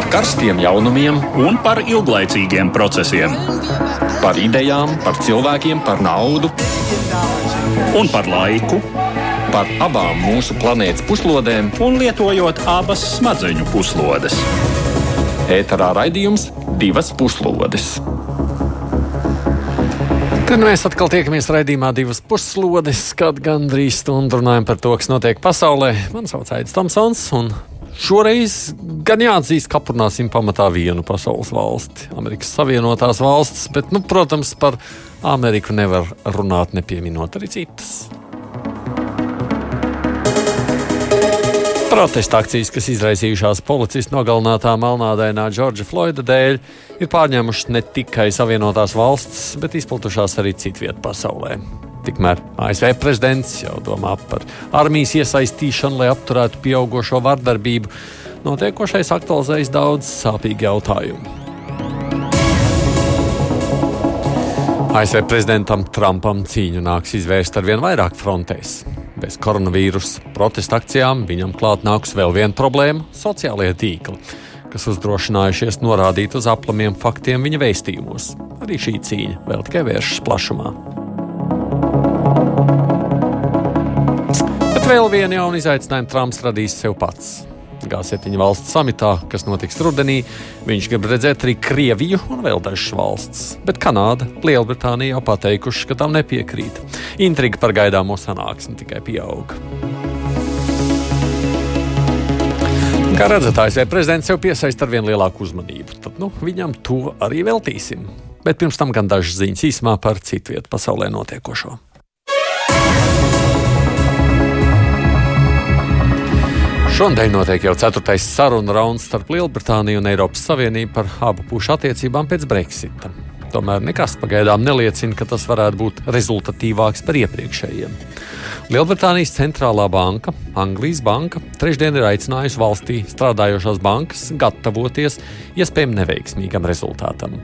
par karstiem jaunumiem un par ilglaicīgiem procesiem. Par idejām, par cilvēkiem, par naudu un par laiku. Par abām mūsu planētas puslodēm, un lietojot abas smadzeņu puslodes. Ēterā raidījums divas puslodes. Tad mēs atkal tiekamies raidījumā divas puslodes, kad gandrīz stundu runājam par to, kas notiek pasaulē. Mani sauc Aits Tomsons, un Šoreiz gan jāatzīst, ka aprunāsim pamatā vienu pasaules valsti - Amerikas Savienotās valstis, bet, nu, protams, par Ameriku nevar runāt nepieminot arī citas. Protesta akcijas, kas izraisījušās policistu nogalinātā melnādainā Džordža Floyda dēļ, ir pārņēmušas ne tikai Savienotās valstis, bet izplatušās arī citvietā pasaulē. Tikmēr ASV prezidents jau domā par armijas iesaistīšanu, lai apturētu pieaugušo vardarbību. Notiekošais aktualizējas daudz sāpīgu jautājumu. ASV prezidentam Trumpam cīņu nāks izvērst ar vien vairāk frontēs. Bez koronavīrusa protesta akcijām viņam klāt nāks vēl viena problēma - sociālajie tīkli, kas uzdrošinājušies norādīt uz aplamiem faktiem viņa vēstījumos. Arī šī cīņa vēl tikai vēršas plašumā. Bet vēl vienu jaunu izaicinājumu Trumps radīs sev pats. G7 valstu samitā, kas notiks rudenī, viņš grib redzēt arī Krieviju un vēl dažas valsts. Bet Kanāda, Lielbritānija jau pateikuši, ka tam nepiekrīt. Intriga par gaidāmo sanāksmi tikai pieaug. Kā redzat, ASV prezidents sev piesaista ar vien lielāku uzmanību. Tad nu, viņam to arī veltīsim. Bet pirms tam gan dažas ziņas īsumā par citu vietu pasaulē notiekošo. Šodien notiek jau ceturtais sarunu rauns starp Lielbritāniju un Eiropas Savienību par abu pušu attiecībām pēc Brexita. Tomēr nekas pagaidām neliecina, ka tas varētu būt rezultatīvāks par iepriekšējiem. Lielbritānijas centrālā banka, Anglijas banka, trešdien ir aicinājusi valstī strādājošās bankas gatavoties iespējami neveiksmīgam rezultātam.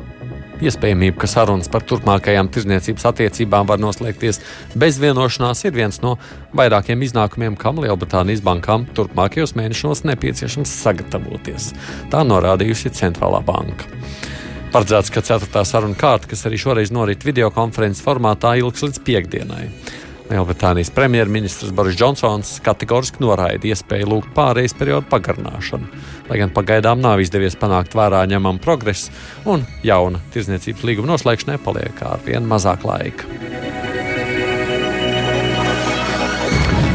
Iespējamība, ka sarunas par turpmākajām tirzniecības attiecībām var noslēgties bez vienošanās, ir viens no vairākiem iznākumiem, kam Lielbritānijas bankām turpmākajos mēnešos nepieciešams sagatavoties. Tā norādījusi Centrālā banka. Paredzēts, ka ceturtā saruna kārta, kas arī šoreiz norit videokonferences formātā, ilgs līdz piekdienai. Lielbritānijas premjerministrs Boris Džonsons kategoriski noraida iespēju lūgt pārejas periodu pagarināšanu, lai gan pagaidām nav izdevies panākt vērā ņemamu progresu, un jauna tirzniecības līguma noslēgšanai paliek ar vien mazāk laika.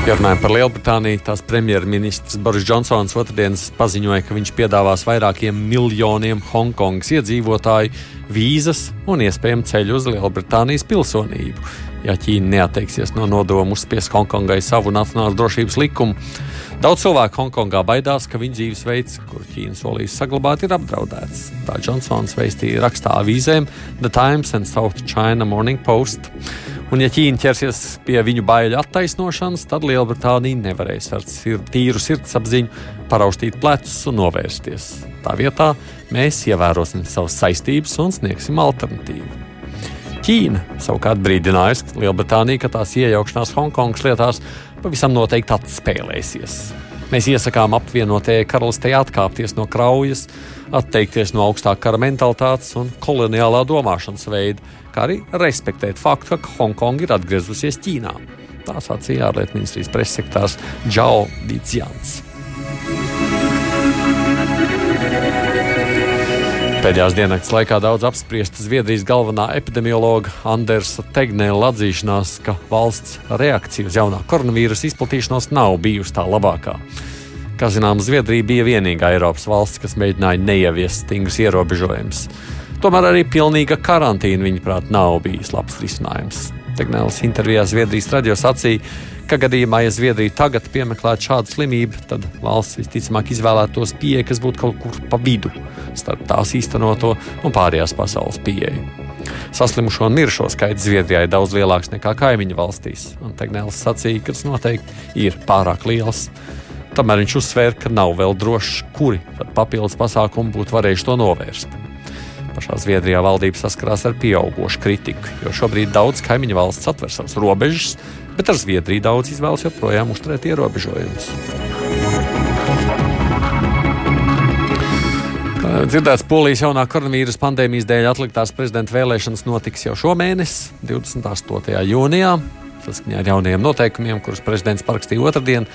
Ja runājam par Lielbritāniju, tās premjerministrs Boris Džonsons otrdienas paziņoja, ka viņš piedāvās vairākiem miljoniem Hongkongas iedzīvotāju vīzas un iespējamu ceļu uz Lielbritānijas pilsonību ja Ķīna neatteiksies no nodoma uzspiest Hongkongai savu nacionālās drošības likumu. Daudz cilvēku Hongkongā baidās, ka viņu dzīvesveids, kur Ķīna solīs saglabāt, ir apdraudēts. Tā Džonsons veistīja rakstā avīzēm The Times and South China Morning Post. Un, ja Ķīna ķersies pie viņu baiļu attaisnošanas, tad Lielbritānija nevarēs ar sir tīru sirdsapziņu paraustīt plecus un novērsties. Tā vietā mēs ievērosim savas saistības un sniegsim alternatīvu. Ķīna savukārt brīdinājusi Lielbritāniju, ka tās iejaukšanās Hongkongas lietās pavisam noteikti atspēlēsies. Mēs iesakām apvienotajai karalistei atkāpties no kraujas, atteikties no augstā kara mentalitātes un koloniālā domāšanas veida, kā arī respektēt faktu, ka Hongkonga ir atgriezusies Ķīnā. Tā sacīja ārlietu ministrijas pressekretārs Džao Dīdzjans. Pēdējās dienas laikā daudz apspriesta Zviedrijas galvenā epidemiologa Andersa Tegnēla atzīšanās, ka valsts reakcija uz jaunā koronavīrusa izplatīšanos nav bijusi tā labākā. Kā zināms, Zviedrija bija vienīgā Eiropas valsts, kas mēģināja neieviest stingrus ierobežojumus. Tomēr arī pilnīga karantīna, viņaprāt, nav bijis labs risinājums. Tegnēls intervijā Zviedrijas radio sacīja, ka gadījumā, ja Zviedrija tagad piemeklētu šādu slimību, tad valsts visticamāk izvēlētos pieeju, kas būtu kaut kur pa vidu starp tās īstenoto un pārējās pasaules pieeju. Saslimušo un mirušo skaits Zviedrijā ir daudz lielāks nekā kaimiņu valstīs, un Tegnēls sacīja, ka tas noteikti ir pārāk liels. Tomēr viņš uzsvēra, ka nav vēl drošs, kuri papildus pasākumi būtu varējuši to novērst. Pašā Zviedrijā valdība saskarās ar pieaugušu kritiku, jo šobrīd daudz kaimiņu valsts atver savas robežas, bet ar Zviedriju daudz izvēlas joprojām uzturēt ierobežojumus. Dzirdēts, Polijas jaunā koronavīrus pandēmijas dēļ atliktās prezidenta vēlēšanas notiks jau šomēnes, 28. jūnijā. Saskaņā ar jaunajiem noteikumiem, kurus prezidents parakstīja otrdien,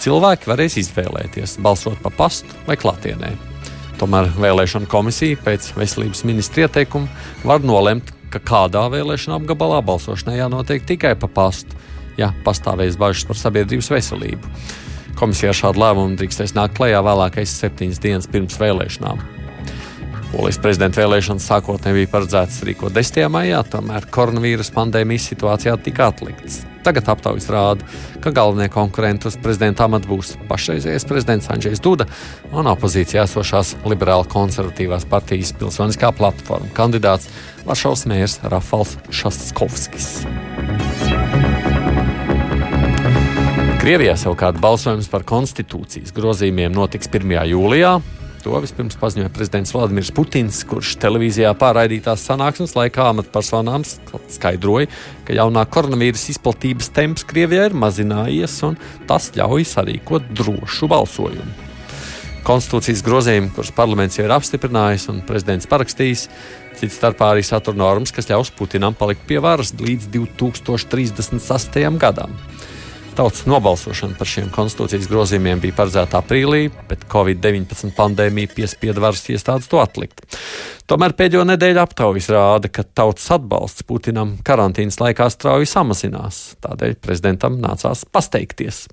cilvēki varēs izvēlēties, balsot pa pastu vai klātienē. Tomēr vēlēšana komisija pēc veselības ministra ieteikuma var nolemt, ka kādā vēlēšana apgabalā balsošanai jānotiek tikai pa pastu, ja pastāvēs bažas par sabiedrības veselību. Komisijā šādu lēmumu drīkstēs nākt klajā vēlākais septiņas dienas pirms vēlēšanām. Polijas prezidenta vēlēšanas sākotnēji bija paredzētas rīkot 10. maijā, tomēr koronavīrus pandēmijas situācijā tika atlikts. Tagad aptaujas rāda, ka galvenie konkurenti uz prezidenta amatu būs pašreizējais prezidents Andrzejs Duda un opozīcijā esošās liberāla konservatīvās partijas pilsoniskā platforma kandidāts Varšavas mērs Rafals Šaskovskis. Krievijā savukārt balsojums par konstitūcijas grozījumiem notiks 1. jūlijā. To vispirms paziņoja prezidents Vladimirs Putins, kurš televīzijā pārraidītās sanāksmes laikā amatpersonām skaidroja, ka jaunā koronavīrus izplatības temps Krievijā ir mazinājies un tas ļauj sarīkot drošu balsojumu. Konstitūcijas grozījumi, kurus parlaments jau ir apstiprinājis un prezidents parakstījis, cits starpā arī satur normas, kas ļaus Putinam palikt pie varas līdz 2036. gadam. Tautas nobalsošana par šiem konstitūcijas grozījumiem bija paredzēta aprīlī, bet Covid-19 pandēmija piespieda varas iestādes to atlikt. Tomēr pēdējo nedēļu aptaujas rāda, ka tautas atbalsts Putinam karantīnas laikā strauji samazinās. Tādēļ prezidentam nācās pasteikties.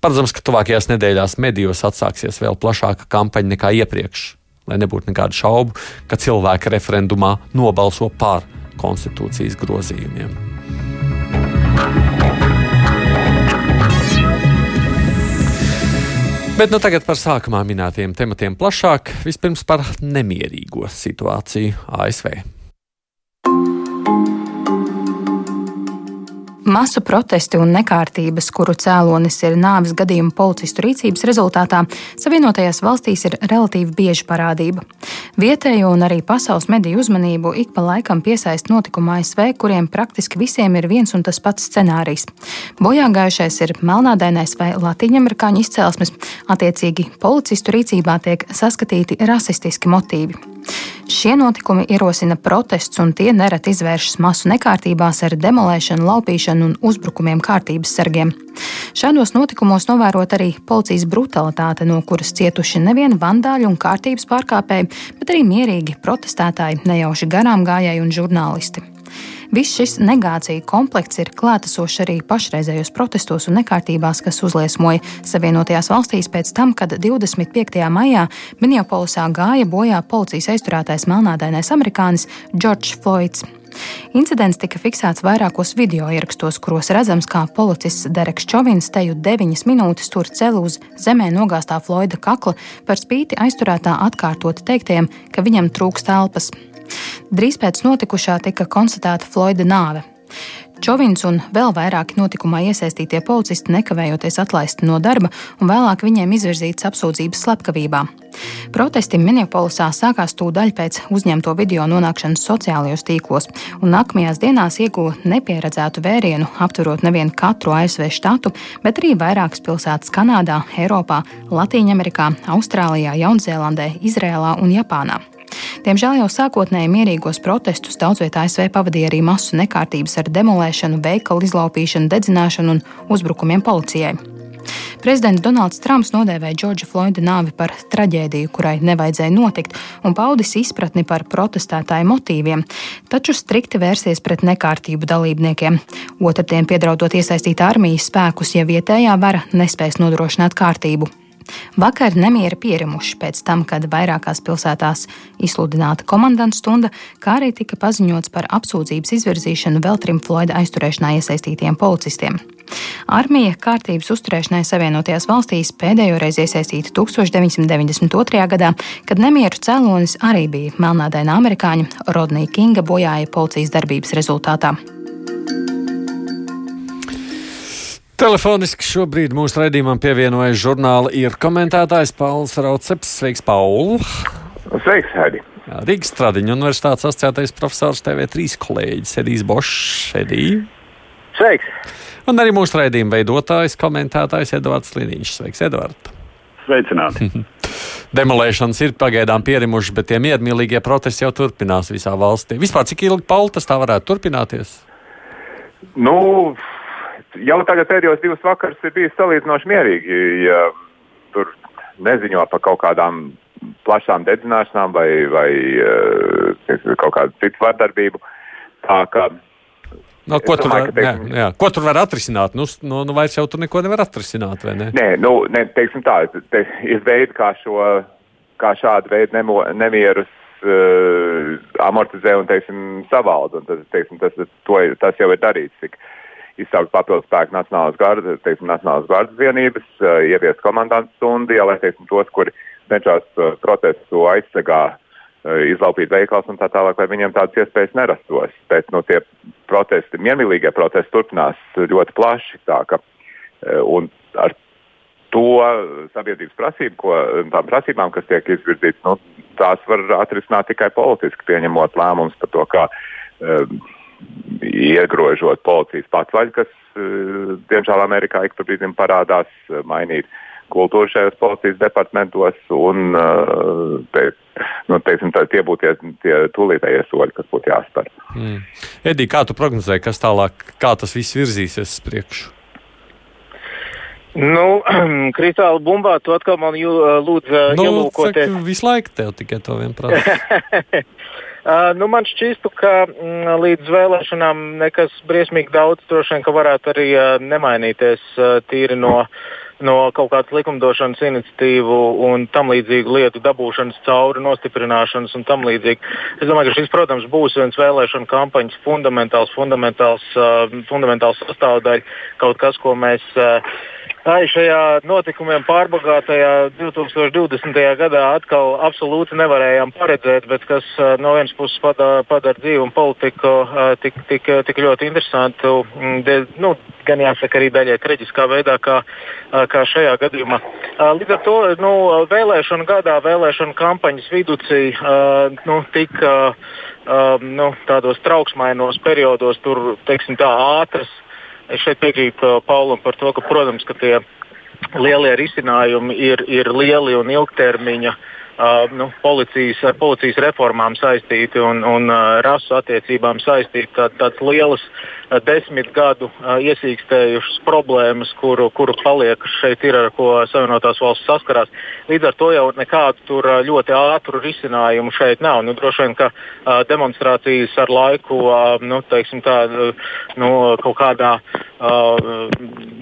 Paredzams, ka tuvākajās nedēļās medijos atsāksies vēl plašāka kampaņa nekā iepriekš, lai nebūtu nekādu šaubu, ka cilvēki referendumā nobalso pār konstitūcijas grozījumiem. Bet nu tagad par sākumā minētiem tematiem plašāk. Vispirms par nemierīgo situāciju ASV. Masu protesti un nekārtības, kuru cēlonis ir nāves gadījumu policistu rīcības rezultātā, Savienotajās valstīs ir relatīvi bieža parādība. Vietējo un arī pasaules mediju uzmanību ik pa laikam piesaist notikuma ASV, kuriem praktiski visiem ir viens un tas pats scenārijs. Bojāgājušais ir melnādainais vai latīņamerikāņu izcelsmes, attiecīgi policistu rīcībā tiek saskatīti rasistiski motīvi. Šie notikumi ierosina protests, un tie nereti izvēršas masu nekārtībās ar demolēšanu, laupīšanu un uzbrukumiem kārtības sargiem. Šādos notikumos novērot arī policijas brutalitāte, no kuras cietuši nevien vandāļi un kārtības pārkāpēji, bet arī mierīgi protestētāji, nejauši garām gājēji un žurnālisti. Viss šis negācija komplekts ir klātesošs arī pašreizējos protestos un nekārtībās, kas uzliesmoja Savienotajās valstīs pēc tam, kad 25. maijā Minneapolisā gāja bojā policijas aizturētais melnādainais amerikānis George Floyds. Incidents tika fiksēts vairākos video ierakstos, kuros redzams, kā policists Dereks Čovins teju deviņas minūtes tur celi uz zemē nogāztā Floyda kakla par spīti aizturētā atkārtot teiktiem, ka viņam trūkst elpas. Drīz pēc notikušā tika konstatēta Floyda nāve. Čovins un vēl vairāki notikumā iesaistītie policisti nekavējoties atlaisti no darba, un vēlāk viņiem izvirzītas apsūdzības slepkavībā. Protesti Minneapolisā sākās tūdaļ pēc uzņemto video nonākšanas sociālajos tīklos, un nākamajās dienās ieguva nepieredzētu vērienu, aptverot nevienu katru ASV štatu, bet arī vairākas pilsētas Kanādā, Eiropā, Latīņamerikā, Austrālijā, Jaunzēlandē, Izrēlā un Japānā. Diemžēl jau sākotnēji mierīgos protestus daudz vietā ASV pavadīja arī masu nekārtības ar demolēšanu, veikalu izlaupīšanu, dedzināšanu un uzbrukumiem policijai. Prezidents Donalds Trumps nodēvēja Džordža Floyda nāvi par traģēdiju, kurai nevajadzēja notikt, un paudis izpratni par protestētāju motīviem, taču strikti vērsies pret nekārtību dalībniekiem. Otradien piedraudot iesaistīt armijas spēkus, ja vietējā vara nespēs nodrošināt kārtību. Vakar nemieri pierimuši pēc tam, kad vairākās pilsētās izsludināta komandanta stunda, kā arī tika paziņots par apsūdzības izvirzīšanu vēl trim Floyda aizturēšanā iesaistītiem policistiem. Armija kārtības uzturēšanai Savienotajās valstīs pēdējo reizi iesaistīta 1992. gadā, kad nemieru cēlonis arī bija melnādaina amerikāņa Rodnija Kinga bojāja policijas darbības rezultātā. Telefoniski šobrīd mūsu raidījumam pievienojas žurnāla ir komentētājs Pauls Rauceps. Sveiks, Paul! Sveiks, Hedi! Rīgas Stradiņu universitātes asociētais profesors TV3 kolēģis Edijs Bošs. Edī. Sveiks! Un arī mūsu raidījuma veidotājs, komentētājs Edvards Liniņš. Sveiks, Edvards! Sveicināti! Demolēšanas ir pagaidām pierimušas, bet tie miermīlīgie protesti jau turpinās visā valstī. Vispār cik ilgi Pauli tas tā varētu turpināties? Nu, jau tagad pēdējos divus vakarus ir bijis salīdzinoši mierīgi. Ja tur neziņo par kaut kādām plašām dedzināšanām vai, vai uh, kaut kādu citu vardarbību. Tā kā No, ko, tur domāju, var, teiksim, jā, jā. ko tur var atrisināt? Nu, nu, nu vairs jau tur neko nevar atrisināt, vai ne? Nē, nu, ne, teiksim tā, te ir veidi, kā, šo, kā šādu veidu nemo, nemierus uh, amortizē un, teiksim, savalda. Un tas, teiksim, tas, to, tas jau ir darīts. Tik, izsaukt papildus spēku Nacionālās gardas, teiksim, Nacionālās gardas vienības, uh, ieviest komandantu stundu, lai teiksim, tos, kuri cenšas uh, protestu aizsegā uh, izlaupīt veikals un tā tālāk, lai viņiem tādas iespējas nerastos. Bet nu, tie protesti, miermīlīgie protesti turpinās ļoti plaši. Tā, ka, uh, ar to sabiedrības prasību, ko, tām prasībām, kas tiek izvirzītas, nu, tās var atrisināt tikai politiski, pieņemot lēmumus par to, kā um, iegrožot policijas patvaļu, kas, uh, diemžēl, Amerikā ik pa brīdim parādās, uh, mainīt kultūru šajos policijas departamentos, un uh, te, nu, teiksim, tā, tie būtu tie, tie tūlītējie soļi, kas būtu jāspēr. Mm. Edī, kā tu prognozē, kas tālāk, kā tas viss virzīsies uz priekšu? Nu, kristāla bumbā tu atkal man jū, lūdzu nu, ielūkoties. Saka, visu laiku tev tikai to vien prasa. Uh, nu, man šķistu, ka mm, līdz vēlēšanām nekas briesmīgi daudz droši vien varētu arī nemainīties tīri no no kaut kādas likumdošanas iniciatīvu un tam līdzīgu lietu dabūšanas cauri, nostiprināšanas un tam līdzīgi. Es domāju, ka šis, protams, būs viens vēlēšana kampaņas fundamentāls, fundamentāls, fundamentāls sastāvdaļa, kaut kas, ko mēs. Uh, Ai, šajā notikumiem pārbagātajā 2020. gadā atkal absolūti nevarējām paredzēt, bet kas no vienas puses padara, padara dzīvi un politiku tik, tik, tik ļoti interesantu, de, nu, gan jāsaka arī daļai traģiskā veidā, kā, kā šajā gadījumā. Līdz ar to nu, vēlēšanu gadā, vēlēšanu kampaņas viducī nu, tika nu, tādos trauksmainos periodos, tur teiksim, tā ātras Es šeit piekrītu uh, Paulam par to, ka, protams, ka tie lielie risinājumi ir, ir lieli un ilgtermiņa uh, nu, policijas, ar policijas reformām saistīti un, un uh, rasu attiecībām saistīti. Tā, tāds lielas uh, desmit gadu uh, iesīkstējušas problēmas, kuru, kuru paliek šeit ir, ar ko Savienotās valsts saskarās. Līdz ar to jau nekādu uh, ļoti ātru risinājumu šeit nav. Nu, droši vien, ka demonstrācijas ar laiku nu, teiksim, tā, nu, kaut kādā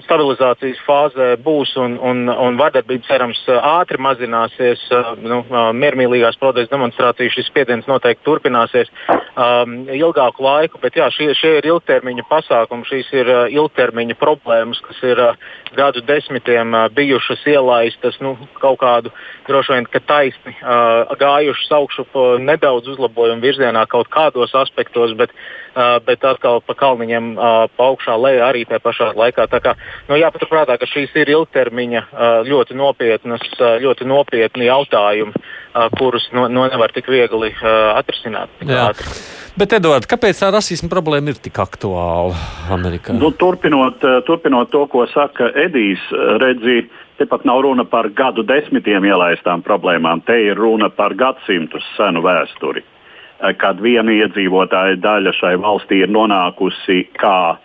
stabilizācijas fāzē būs un, un, un vardarbība cerams ātri mazināsies. Nu, miermīlīgās protestu demonstrācijas šis spiediens noteikti turpināsies um, ilgāku laiku, bet jā, šie, šie ir ilgtermiņa pasākumi, šīs ir ilgtermiņa problēmas, kas ir gadu desmitiem bijušas ielaistas nu, kaut kādu droši vien taisni gājušas augšu nedaudz uzlabojumu virzienā kaut kādos aspektos, bet, bet atkal pa kalniņiem pa augšā lejā arī tajā pašā laikā. Tā kā nu, jāpaturprātā, ka šīs ir ilgtermiņa ļoti nopietnas, ļoti nopietni jautājumi, kurus no, no nevar tik viegli atrisināt. Bet, Edvards, kāpēc tā rasisma problēma ir tik aktuāla Amerikā? Nu, turpinot, turpinot to, ko saka Edijs, redzi, te pat nav runa par gadu desmitiem ielaistām problēmām, te ir runa par gadsimtus senu vēsturi. Kad viena iedzīvotāja daļa šai valstī ir nonākusi kā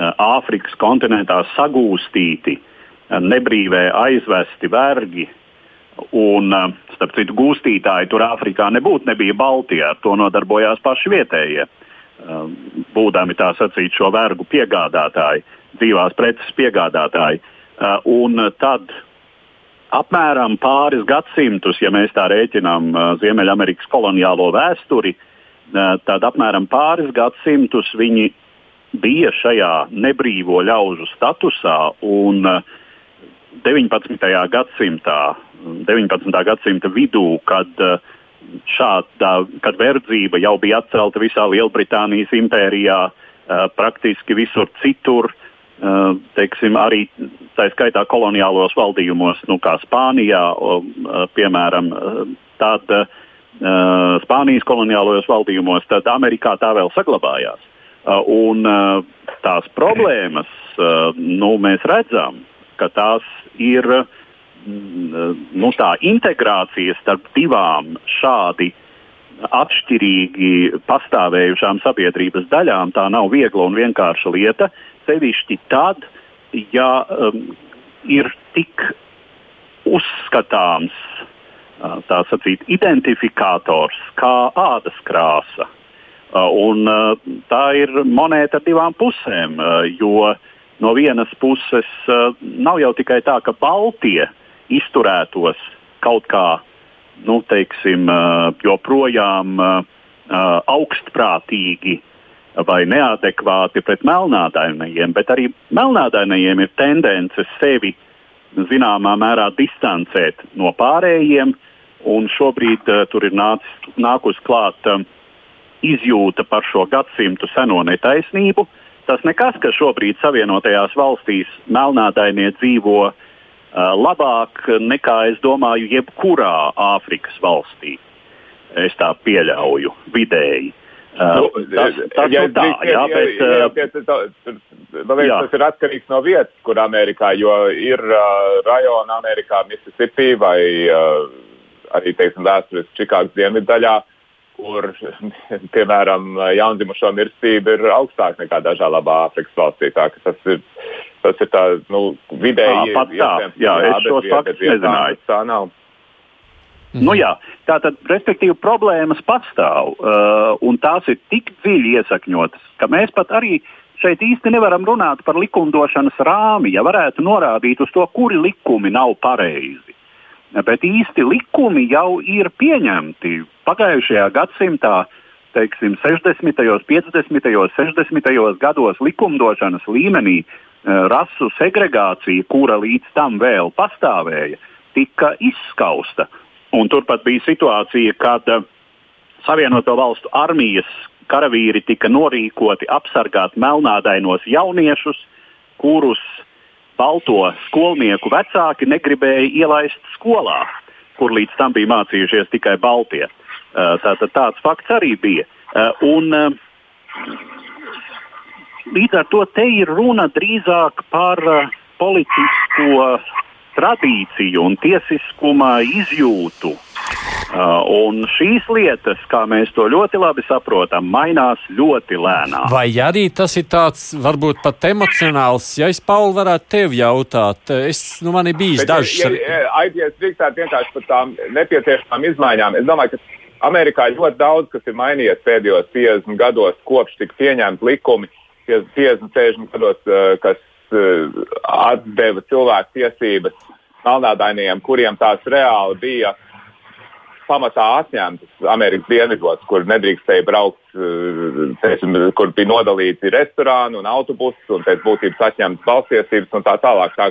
Āfrikas kontinentā sagūstīti, nebrīvē aizvesti vergi, Un, eh, starp citu, gūstītāji tur Āfrikā nebūtu, nebija Baltijā, to nodarbojās paši vietējie. Eh, būdami tā sacīt, šo vergu piegādātāji, dzīvās preces piegādātāji. Eh, un tad apmēram pāris gadsimtus, ja mēs tā rēķinām Ziemeļamerikas koloniālo vēsturi, tad apmēram pāris gadsimtus viņi bija šajā nebrīvo ļaužu statusā. Un 19. gadsimtā 19. gadsimta vidū, kad, eh, šāda, kad verdzība jau bija atcelta visā Lielbritānijas impērijā, eh, praktiski visur citur. Eh, teiksim, arī tā skaitā koloniālos valdījumos, nu, kā Spānijā, piemēram, tad Spānijas koloniālajos valdījumos, tad Amerikā tā vēl saglabājās. Un tās problēmas, nu, mēs redzam, ka tās ir nu, tā integrācija starp divām šādi atšķirīgi pastāvējušām sabiedrības daļām, tā nav viegla un vienkārša lieta. Sevišķi tad, ja um, ir tik uzskatāms tā sacīt, identifikators kā ādas krāsa. Un, tā ir monēta ar divām pusēm, jo no vienas puses nav jau tikai tā, ka Baltija izturētos kaut kā, nu, teiksim, joprojām augstprātīgi vai neadekvāti pret melnādainajiem, bet arī melnādainajiem ir tendence sevi zināmā mērā distancēt no pārējiem, šobrīd uh, tur ir nācis, nākus klāt um, izjūta par šo gadsimtu seno netaisnību. Tas nekas, ka šobrīd Savienotajās valstīs melnādainie dzīvo uh, labāk nekā, es domāju, jebkurā Āfrikas valstī. Es tā pieļauju vidēji. Uh, nu, tas, tas ja, nu tā, jā, bet, ja, ja, ja, tā, man liekas, tas ir atkarīgs no vietas, kur Amerikā, jo ir uh, rajona Amerikā, Mississippi vai uh, arī teiksim, vēsturiski Čikāgas dienvidu daļā, kur, piemēram, jaundzimušo mirstība ir augstāka nekā dažā labā Āfrikas valstī. Tas ir, tas ir tā, nu, vidēji. Tā, pat tā, jā, jā, es šos faktus nezināju. Tā nav. Mm. Nu, jā, tātad, respektīvi, problēmas pastāv, uh, un tās ir tik dziļi iesakņotas, ka mēs pat arī šeit īsti nevaram runāt par likumdošanas rāmi, ja varētu norādīt uz to, kuri likumi nav pareizi. Bet īsti likumi jau ir pieņemti pagājušajā gadsimtā. Teiksim, 60., 50., 60. gados likumdošanas līmenī uh, rasu segregācija, kura līdz tam vēl pastāvēja, tika izskausta. Uh, Un turpat bija situācija, kad uh, Savienoto valstu armijas karavīri tika norīkoti apsargāt melnādainos jauniešus, kurus balto skolnieku vecāki negribēja ielaist skolā, kur līdz tam bija mācījušies tikai Baltie. Uh, tātad tāds fakts arī bija. Uh, un, līdz ar to te ir runa drīzāk par politisko tradīciju un tiesiskuma izjūtu. Uh, un šīs lietas, kā mēs to ļoti labi saprotam, mainās ļoti lēnām. Vai arī tas ir tāds, varbūt pat emocionāls, ja es, Pauli, varētu tevi jautāt? Es, nu, man ir bijis Bet, dažs. Ja, ja, aizies drīkstāt vienkārši par tām nepieciešamām izmaiņām. Es domāju, ka Amerikā ļoti daudz, kas ir mainījies pēdējos 50 gados, kopš tika pieņemti likumi 50, 60 gados, uh, kas Uh, atdeva cilvēku tiesības melnādainiem, kuriem tās reāli bija pamatā atņemtas Amerikas dienvidos, kur nedrīkstēja braukt, uh, teiksim, kur bija nodalīti restorāni un autobusi, un pēc būtības atņemtas balstiesības un tā tālāk. Tā,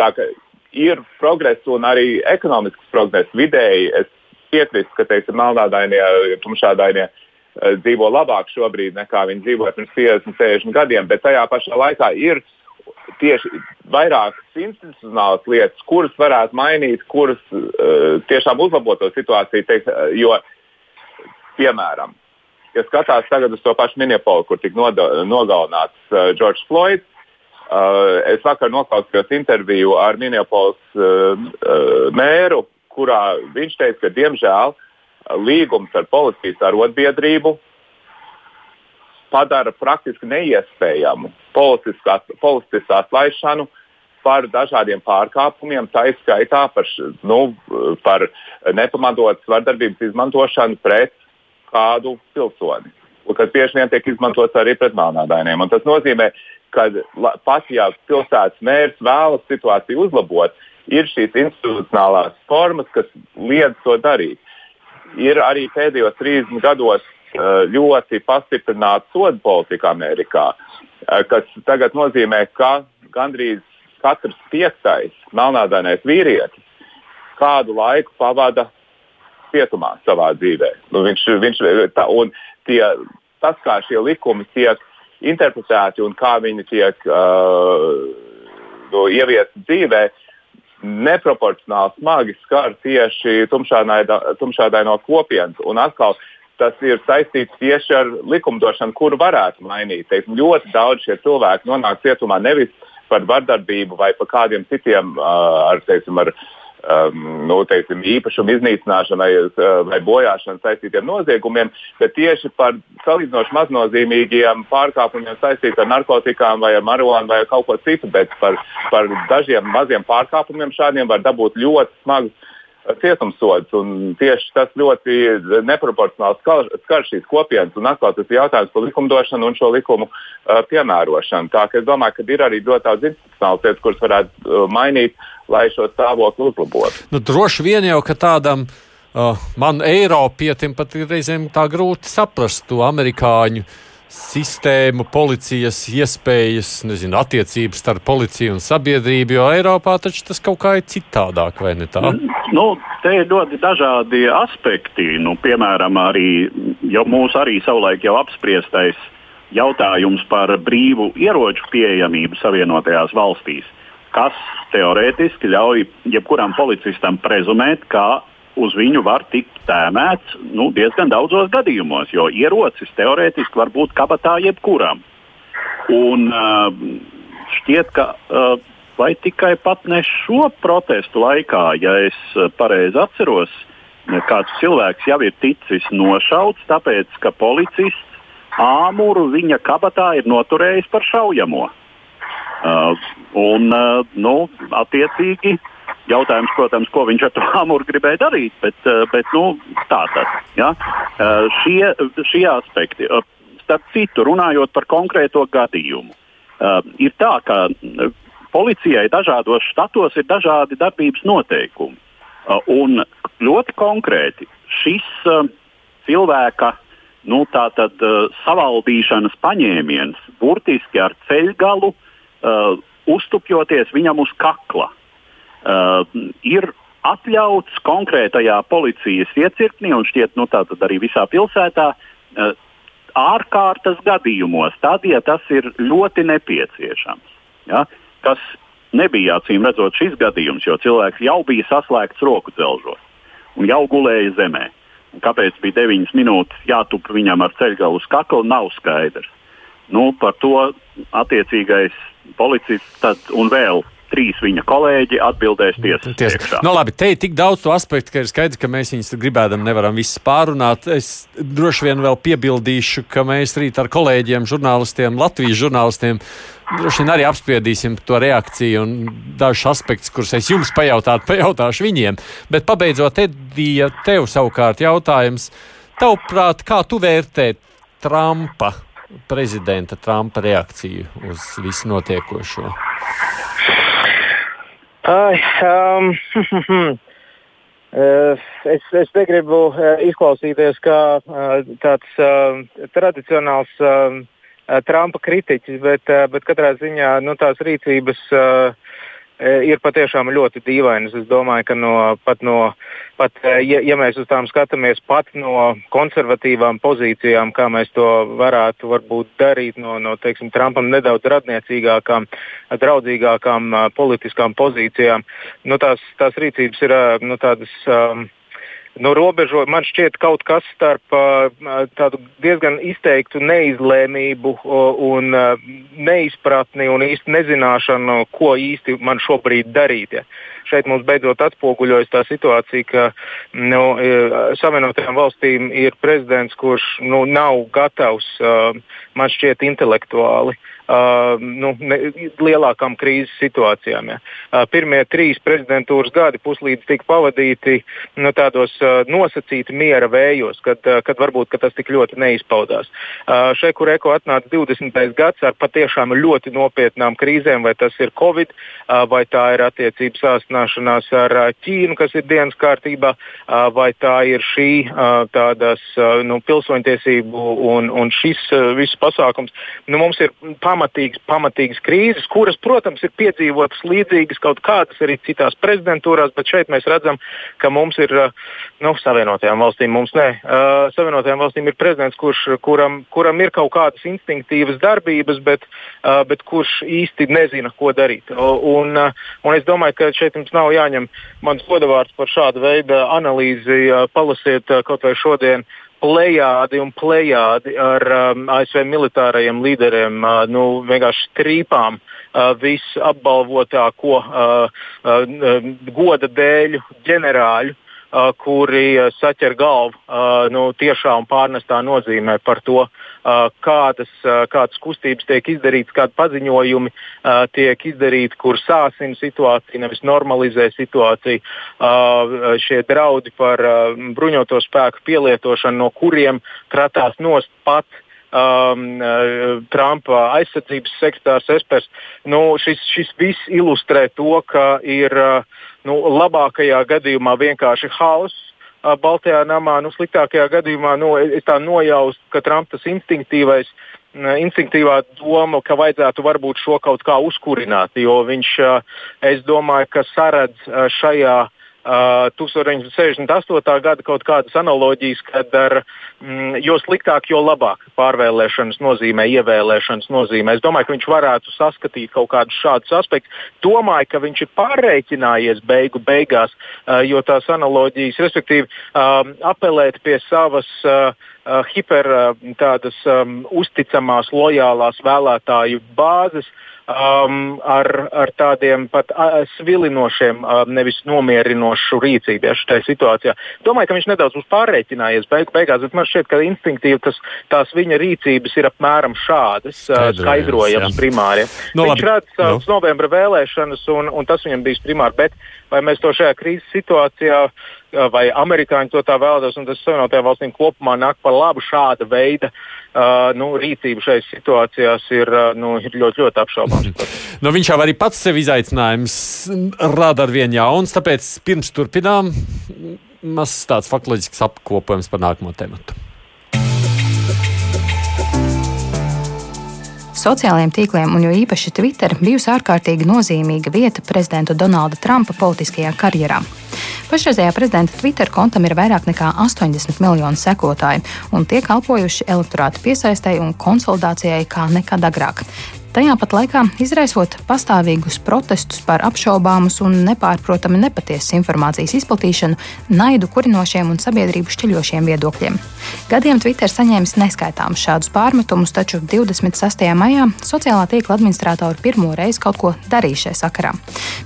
tā ka ir progress un arī ekonomisks progress vidēji. Es piekrītu, ka teiksim, melnādainie, tumšādainie uh, dzīvo labāk šobrīd nekā viņi dzīvoja pirms 50, 60 gadiem, bet tajā pašā laikā ir tieši vairākas institucionālas lietas, kuras varētu mainīt, kuras uh, tiešām uzlabotu situāciju. Teikt, jo, piemēram, ja skatās tagad uz to pašu Minneapolu, kur tika nogalināts uh, George Floyd, uh, es vakar noklausījos interviju ar Minneapolis uh, uh, mēru, kurā viņš teica, ka diemžēl līgums ar policijas arotbiedrību padara praktiski neiespējamu policijas atlaišanu par dažādiem pārkāpumiem, tā izskaitā par, nu, par nepamatotas vardarbības izmantošanu pret kādu pilsoni, kas bieži vien tiek izmantots arī pret melnādainiem. Un tas nozīmē, ka pat ja pilsētas mērs vēlas situāciju uzlabot, ir šīs institucionālās formas, kas liedz to darīt. Ir arī pēdējos 30 gados ļoti pastiprināta sodu politika Amerikā, eh, kas tagad nozīmē, ka gandrīz katrs piektais melnādainais vīrietis kādu laiku pavada cietumā savā dzīvē. Nu, viņš, viņš, tā, tie, tas, kā šie likumi tiek interpretēti un kā viņi tiek uh, nu, ieviesti dzīvē, neproporcionāli smagi skar tieši tumšādaino kopienas. Un atkal tas ir saistīts tieši ar likumdošanu, kuru varētu mainīt. Teiksim, ļoti daudz šie cilvēki nonāk cietumā nevis par vardarbību vai par kādiem citiem, ar, teiksim, ar, um, nu, teiksim, īpašumu iznīcināšanu vai, bojāšanu saistītiem noziegumiem, bet tieši par salīdzinoši maznozīmīgiem pārkāpumiem saistītiem ar narkotikām vai ar marihuānu vai kaut ko citu, bet par, par dažiem maziem pārkāpumiem šādiem var dabūt ļoti smagus cietumsods. Tieši tas ļoti neproporcionāli skar, skar šīs kopienas. Un atkal tas ir jautājums par likumdošanu un šo likumu uh, piemērošanu. Tā ka es domāju, ka ir arī ļoti daudz institucionālas lietas, kuras varētu uh, mainīt, lai šo stāvokli uzlabotu. Nu, droši vien jau, ka tādam. Uh, man Eiropietim pat ir reizēm tā grūti saprast to amerikāņu uh, sistēmu, policijas iespējas, nezinu, attiecības starp policiju un sabiedrību, jo Eiropā taču tas kaut kā ir citādāk, vai ne tā? Nu, te ir ļoti dažādi aspekti. Nu, piemēram, arī mūsu arī savulaik jau apspriestais jautājums par brīvu ieroču pieejamību Savienotajās valstīs, kas teorētiski ļauj jebkuram policistam prezumēt, ka uz viņu var tikt tēmēts nu, diezgan daudzos gadījumos, jo ierocis teorētiski var būt kabatā jebkuram. Un, uh, šķiet, ka uh, vai tikai pat ne šo protestu laikā, ja es pareizi atceros, kāds cilvēks jau ir ticis nošauts, tāpēc ka policists āmuru viņa kabatā ir noturējis par šaujamo. Uh, un, uh, nu, attiecīgi, uh, Jautājums, protams, ko viņš ar to amuru gribēja darīt, bet, eh, bet nu, tā tas ja? Eh, šie, šie aspekti. Eh, starp citu, runājot par konkrēto gadījumu, ir tā, ka policijai dažādos štatos ir dažādi darbības noteikumi. Un ļoti konkrēti šis cilvēka nu, tātad, savaldīšanas paņēmiens burtiski ar ceļgalu uztupjoties viņam uz kakla. Uh, ir atļauts konkrētajā policijas iecirknī un šķiet nu, arī visā pilsētā uh, ārkārtas gadījumos, tad, ja tas ir ļoti nepieciešams. Ja, kas nebija acīm redzot šis gadījums, jo cilvēks jau bija saslēgts roku dzelžos un jau gulēja zemē. Un kāpēc bija 9 minūtes jātup viņam ar ceļgalu uz kakla, nav skaidrs. Nu, par to attiecīgais policists un vēl trīs viņa kolēģi atbildēs tiesas priekšā. No, nu, labi, te ir tik daudz to aspektu, ka ir skaidrs, ka mēs viņus gribēdam nevaram visus pārunāt. Es droši vien vēl piebildīšu, ka mēs rīt ar kolēģiem, žurnālistiem, Latvijas žurnālistiem droši vien arī apspriedīsim to reakciju un dažus aspektus, kurus es jums pajautātu, pajautāšu viņiem. Bet pabeidzot, Edija, tev savukārt jautājums. Tavuprāt, kā tu vērtē Trumpa, prezidenta Trumpa reakciju uz visu notiekošo? Ai, um, es, es negribu uh, izklausīties kā uh, tāds uh, tradicionāls uh, Trumpa kritiķis, bet, uh, bet katrā ziņā nu, tās rīcības uh, ir patiešām ļoti dīvainas. Es domāju, ka no, pat no, pat, e, ja, ja mēs uz tām skatāmies pat no konservatīvām pozīcijām, kā mēs to varētu varbūt darīt no, no teiksim, Trumpam nedaudz radniecīgākām, draudzīgākām politiskām pozīcijām, nu, tās, tās rīcības ir nu, tādas. Um, nu, robežo, man šķiet, kaut kas starp tādu diezgan izteiktu neizlēmību un neizpratni un īsti nezināšanu, ko īsti man šobrīd darīt. Ja. Šeit mums beidzot atspoguļojas tā situācija, ka nu, Savienotajām valstīm ir prezidents, kurš nu, nav gatavs, man šķiet, intelektuāli uh, uh, nu, ne, lielākām krīzes situācijām. Ja. Uh, pirmie trīs prezidentūras gadi puslīdz tika pavadīti nu, tādos uh, nosacīti miera vējos, kad, uh, kad varbūt ka tas tik ļoti neizpaudās. Uh, šeit, kur eko atnāca 20. gads ar patiešām ļoti nopietnām krīzēm, vai tas ir Covid, uh, vai tā ir attiecības sāsināšanās ar uh, Ķīnu, kas ir dienas kārtībā, uh, vai tā ir šī uh, tādas uh, nu, pilsoņtiesību un, un šis uh, viss pasākums. Nu, mums ir pamats pamatīgas, pamatīgas krīzes, kuras, protams, ir piedzīvotas līdzīgas kaut kādas arī citās prezidentūrās, bet šeit mēs redzam, ka mums ir, uh, nu, Savienotajām valstīm, mums ne, uh, Savienotajām valstīm ir prezidents, kurš, kuram, kuram ir kaut kādas instinktīvas darbības, bet, uh, bet kurš īsti nezina, ko darīt. Un, uh, un es domāju, ka šeit jums nav jāņem mans godavārds par šādu veidu analīzi, uh, palasiet uh, kaut vai šodien plējādi un plējādi ar um, ASV militārajiem līderiem, uh, nu, vienkārši trīpām visapbalvotāko goda dēļu ģenerāļu Uh, kuri uh, saķer galvu uh, nu, tiešā un pārnestā nozīmē par to, kādas, kādas kustības tiek izdarītas, kādi paziņojumi tiek izdarīti, kur sāsina situāciju, nevis normalizē situāciju. Šie draudi par bruņoto spēku pielietošanu, no kuriem kratās nost pat um, Trumpa aizsardzības sekretārs Espers. Nu, šis, šis viss ilustrē to, ka ir uh, nu, labākajā gadījumā vienkārši hauss. Baltajā namā, nu, sliktākajā gadījumā nu, es tā nojaustu, ka Trumps instinktīvais, instinktīvā doma, ka vajadzētu varbūt šo kaut kā uzkurināt, jo viņš, es domāju, ka saredz šajā 1968. gada kaut kādas analoģijas, kad ar, mm, jo sliktāk, jo labāk pārvēlēšanas nozīmē, ievēlēšanas nozīmē. Es domāju, ka viņš varētu saskatīt kaut kādus šādus aspektus. Domāju, ka viņš ir pārreikinājies beigu beigās, uh, jo tās analoģijas, respektīvi, uh, apelēt pie savas. Uh, hiper uh, tādas um, uzticamās, lojālās vēlētāju bāzes, um, ar, ar tādiem pat uh, svilinošiem, uh, nevis nomierinošu rīcību šajā situācijā. Domāju, ka viņš nedaudz būs pārreikinājies beig beigās, bet man šķiet, ka instinktīvi tas, tās viņa rīcības ir apmēram šādas, uh, skaidrojamas primāri. No, viņš redz uh, no. novembra vēlēšanas, un, un tas viņam bijis primāri. Bet vai mēs to šajā krīzes situācijā uh, vai amerikāņi to tā vēlētos, un tas Savienotajām valstīm kopumā nāk par labu šāda veida uh, nu, rīcība šajās situācijās ir, uh, nu, ir ļoti, ļoti apšaubāms. nu, viņš jau arī pats sev izaicinājums rada ar vien jauns, tāpēc pirms turpinām mazs tāds faktoloģisks apkopojums par nākamo tematu. Sociālajiem tīkliem, un jo īpaši Twitter, bijusi ārkārtīgi nozīmīga vieta prezidenta Donalda Trumpa politiskajā karjerā. Pašreizējā prezidenta Twitter kontam ir vairāk nekā 80 miljoni sekotāju, un tie kalpojuši elektorāta piesaistēji un konsolidācijai kā nekad agrāk tajā pat laikā izraisot pastāvīgus protestus par apšaubāmus un nepārprotami nepatiesas informācijas izplatīšanu, naidu kurinošiem un sabiedrību šķeļošiem viedokļiem. Gadiem Twitter saņēmis neskaitāmus šādus pārmetumus, taču 26. maijā sociālā tīkla administratori pirmo reizi kaut ko darīja šajā sakarā.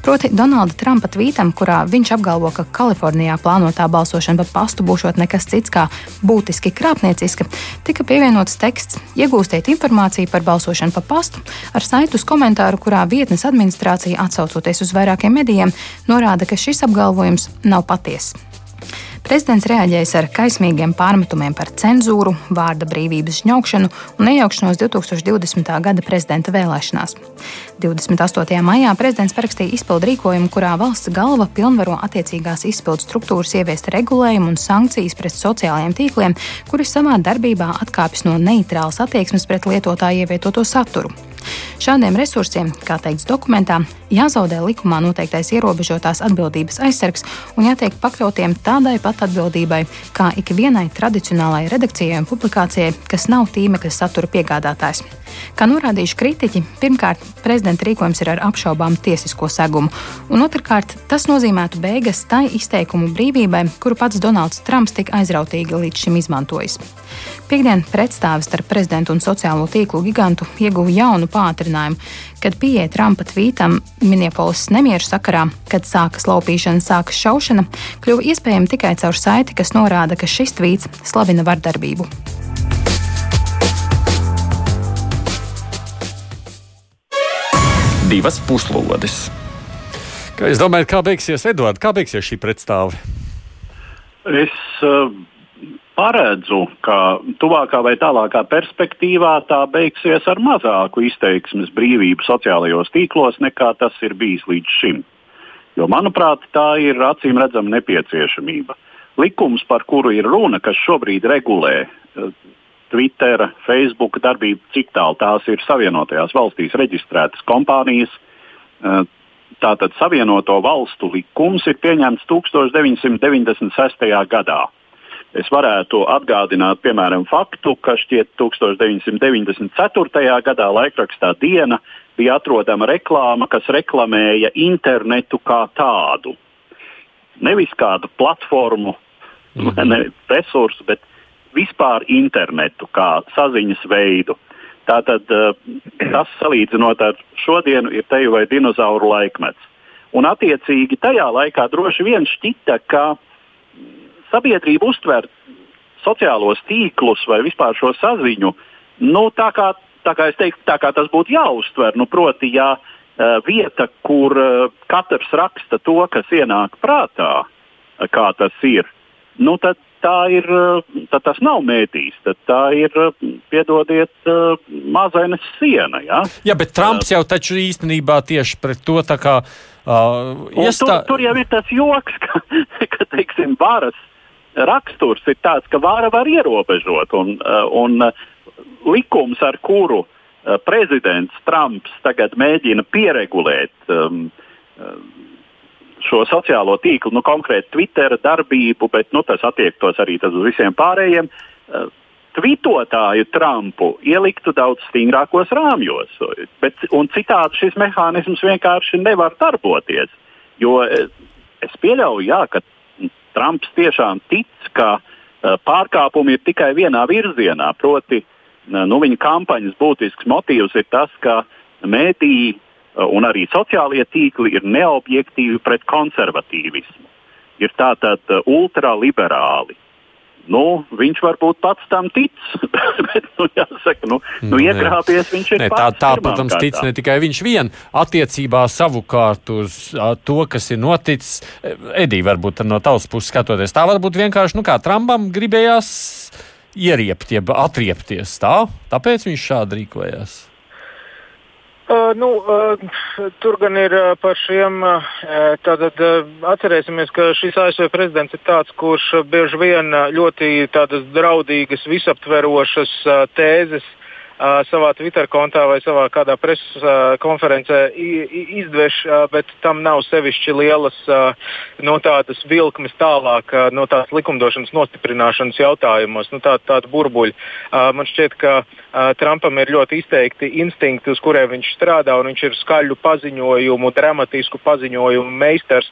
Proti, Donalda Trumpa tvītam, kurā viņš apgalvo, ka Kalifornijā plānotā balsošana pa pastu būšot nekas cits kā būtiski krāpnieciska, tika pievienots teksts: Iegūstiet informāciju par balsošanu pa pastu, ar saitu uz komentāru, kurā vietnes administrācija, atsaucoties uz vairākiem medijiem, norāda, ka šis apgalvojums nav patiess. Prezidents reaģējis ar kaismīgiem pārmetumiem par cenzūru, vārda brīvības žņaukšanu un iejaukšanos 2020. gada prezidenta vēlēšanās. 28. maijā prezidents parakstīja izpildu rīkojumu, kurā valsts galva pilnvaro attiecīgās izpildu struktūras ieviest regulējumu un sankcijas pret sociālajiem tīkliem, kuri savā darbībā atkāpjas no neitrālas attieksmes pret lietotāju ievietoto saturu. Šādiem resursiem, kā teikts dokumentā, jāzaudē likumā noteiktais ierobežotās atbildības aizsargs un jātiek pakļautiem tādai pat atbildībai kā ikvienai tradicionālai redakcijai un publikācijai, kas nav tīmekļa satura piegādātājs. Kā norādījuši kritiķi, pirmkārt, prezidenta rīkojums ir ar apšaubām tiesisko segumu, un otrkārt, tas nozīmētu beigas tai izteikumu brīvībai, kuru pats Donalds Trumps tik aizrautīgi līdz šim izmantojis. Piektdien pretstāvis starp prezidentu un sociālo tīklu gigantu ieguva jaunu pātrinājumu, kad pieeja Trumpa tvītam Minneapolis nemieru sakarā, kad sākas laupīšana, sākas šaušana, kļuva iespējama tikai caur saiti, kas norāda, ka šis tvīts slavina vardarbību. Divas puslodes. Kā jūs domājat, kā beigsies Edvards? Kā beigsies šī pretstāve? Es uh, paredzu, ka tuvākā vai tālākā perspektīvā tā beigsies ar mazāku izteiksmes brīvību sociālajos tīklos nekā tas ir bijis līdz šim. Jo, manuprāt, tā ir acīm redzama nepieciešamība. Likums, par kuru ir runa, kas šobrīd regulē eh, Twitter, Facebook darbību, cik tālu tās ir Savienotajās valstīs reģistrētas kompānijas. Tātad Savienoto valstu likums ir pieņemts 1996. gadā. Es varētu atgādināt, piemēram, faktu, ka šķiet 1994. gadā laikrakstā Diena bija atrodama reklāma, kas reklamēja internetu kā tādu. Nevis kādu platformu, -hmm. ne resursu, bet vispār internetu kā saziņas veidu. Tātad tas salīdzinot ar šodienu ir teju vai dinozauru laikmets. Un attiecīgi tajā laikā droši vien šķita, ka sabiedrība uztver sociālos tīklus vai vispār šo saziņu nu, tā, kā, tā, kā teiktu, tā kā tas būtu jāuztver. Nu, proti, ja uh, vieta, kur uh, katrs raksta to, kas ienāk prātā, kā tas ir, nu, tad tā ir, tad tas nav mēdījis. Tā ir, piedodiet, mazainas siena. Ja? Jā, bet Trumps jau taču īstenībā tieši pret to tā kā. Uh, iestā... tur, tur jau ir tas joks, ka, ka teiksim, varas raksturs ir tāds, ka vara var ierobežot. Un, un likums, ar kuru prezidents Trumps tagad mēģina pieregulēt um, šo sociālo tīklu, nu, konkrēti Twitter darbību, bet nu, tas attiektos arī tas uz visiem pārējiem. Uh, Tvitotāju Trumpu ieliktu daudz stingrākos rāmjos, bet citādi šis mehānisms vienkārši nevar darboties. Jo es pieļauju, jā, ka Trumps tiešām tic, ka uh, pārkāpumi ir tikai vienā virzienā. Proti, nu, viņa kampaņas būtisks motīvs ir tas, ka mēdīji un arī sociālie tīkli ir neobjektīvi pret konservatīvismu. Ir tātad uh, ultraliberāli. Nu, viņš varbūt pats tam tic, bet, nu, jāsaka, nu, nu iekrāpies viņš ir. Ne, tā, tā protams, tic ne tikai viņš vien. Attiecībā savukārt uz to, kas ir noticis, e, Edī, varbūt no tavas puses skatoties, tā varbūt vienkārši, nu, kā Trumpam gribējās ieriept, jeb atriepties tā, tāpēc viņš šādi rīkojās. Nu, uh, tur gan ir uh, par šiem. Uh, tātad, atcerēsimies, ka šis ASV prezidents ir tāds, kurš bieži vien ļoti draudīgas, visaptverošas tēzes savā Twitter kontā vai savā kādā preses konferencē izdveš, bet tam nav sevišķi lielas no tādas vilkmes tālāk, no tādas likumdošanas nostiprināšanas jautājumos, nu, tā, tāda burbuļa. Man šķiet, ka Trumpam ir ļoti izteikti instinkti, uz kuriem viņš strādā, un viņš ir skaļu paziņojumu, dramatisku paziņojumu meistars,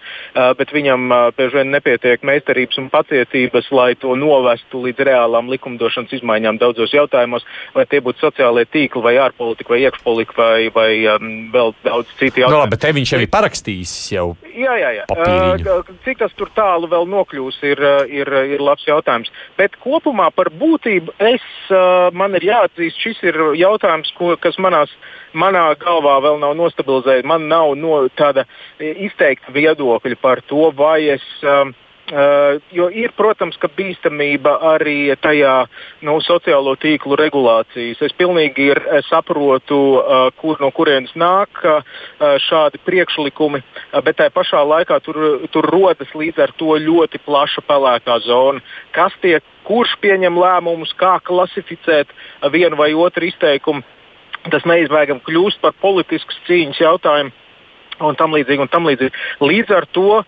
bet viņam bieži vien nepietiek meistarības un pacietības, lai to novestu līdz reālām likumdošanas izmaiņām daudzos jautājumos, vai tie būtu sociāli sociālajie tīkli, vai ārpolitika, vai iekšpolitika, vai, vai um, vēl daudz citu jautājumu. No, bet te viņš jau ir parakstījis jau. Jā, jā, jā. Papīriņu. Uh, cik tas tur tālu vēl nokļūs, ir, uh, ir, ir labs jautājums. Bet kopumā par būtību es, uh, man ir jāatzīst, šis ir jautājums, ko, kas manās, manā galvā vēl nav nostabilizēts. Man nav no, tāda izteikta viedokļa par to, vai es. Uh, Uh, jo ir, protams, ka bīstamība arī tajā nu, sociālo tīklu regulācijas. Es pilnīgi ir, es saprotu, uh, kur, no kurienes nāk šādi priekšlikumi, bet tajā pašā laikā tur, tur rodas līdz ar to ļoti plaša pelēkā zona. Kas tiek, kurš pieņem lēmumus, kā klasificēt vienu vai otru izteikumu, tas neizbēgami kļūst par politiskas cīņas jautājumu un tam līdzīgi. Un tam līdzīgi. Līdz ar to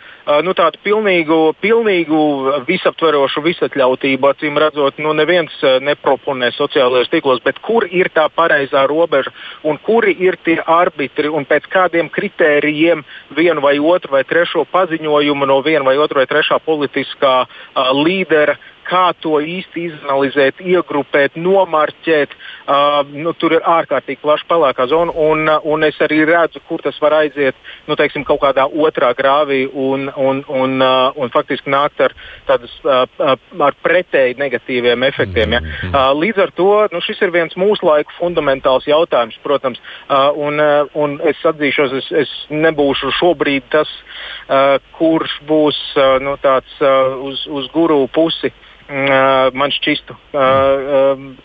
nu, tādu pilnīgu, pilnīgu visaptverošu visatļautību, acīm redzot, nu, neviens neproponē sociālajos tīklos, bet kur ir tā pareizā robeža un kuri ir tie arbitri un pēc kādiem kritērijiem vienu vai otru vai trešo paziņojumu no viena vai otra vai trešā politiskā uh, līdera kā to īsti izanalizēt, iegrupēt, nomarķēt. Uh, nu, tur ir ārkārtīgi plaša pelēkā zona, un, un es arī redzu, kur tas var aiziet nu, teiksim, kaut kādā otrā grāvī un, un, un, uh, un faktiski nākt ar, tādas, uh, ar pretēji negatīviem efektiem. Ja. Mhm. Uh, līdz ar to nu, šis ir viens mūsu laika fundamentāls jautājums, protams, uh, un, uh, un es atzīšos, es, es nebūšu šobrīd tas, uh, kurš būs uh, nu, tāds uh, uz, uz guru pusi. Man šķistu,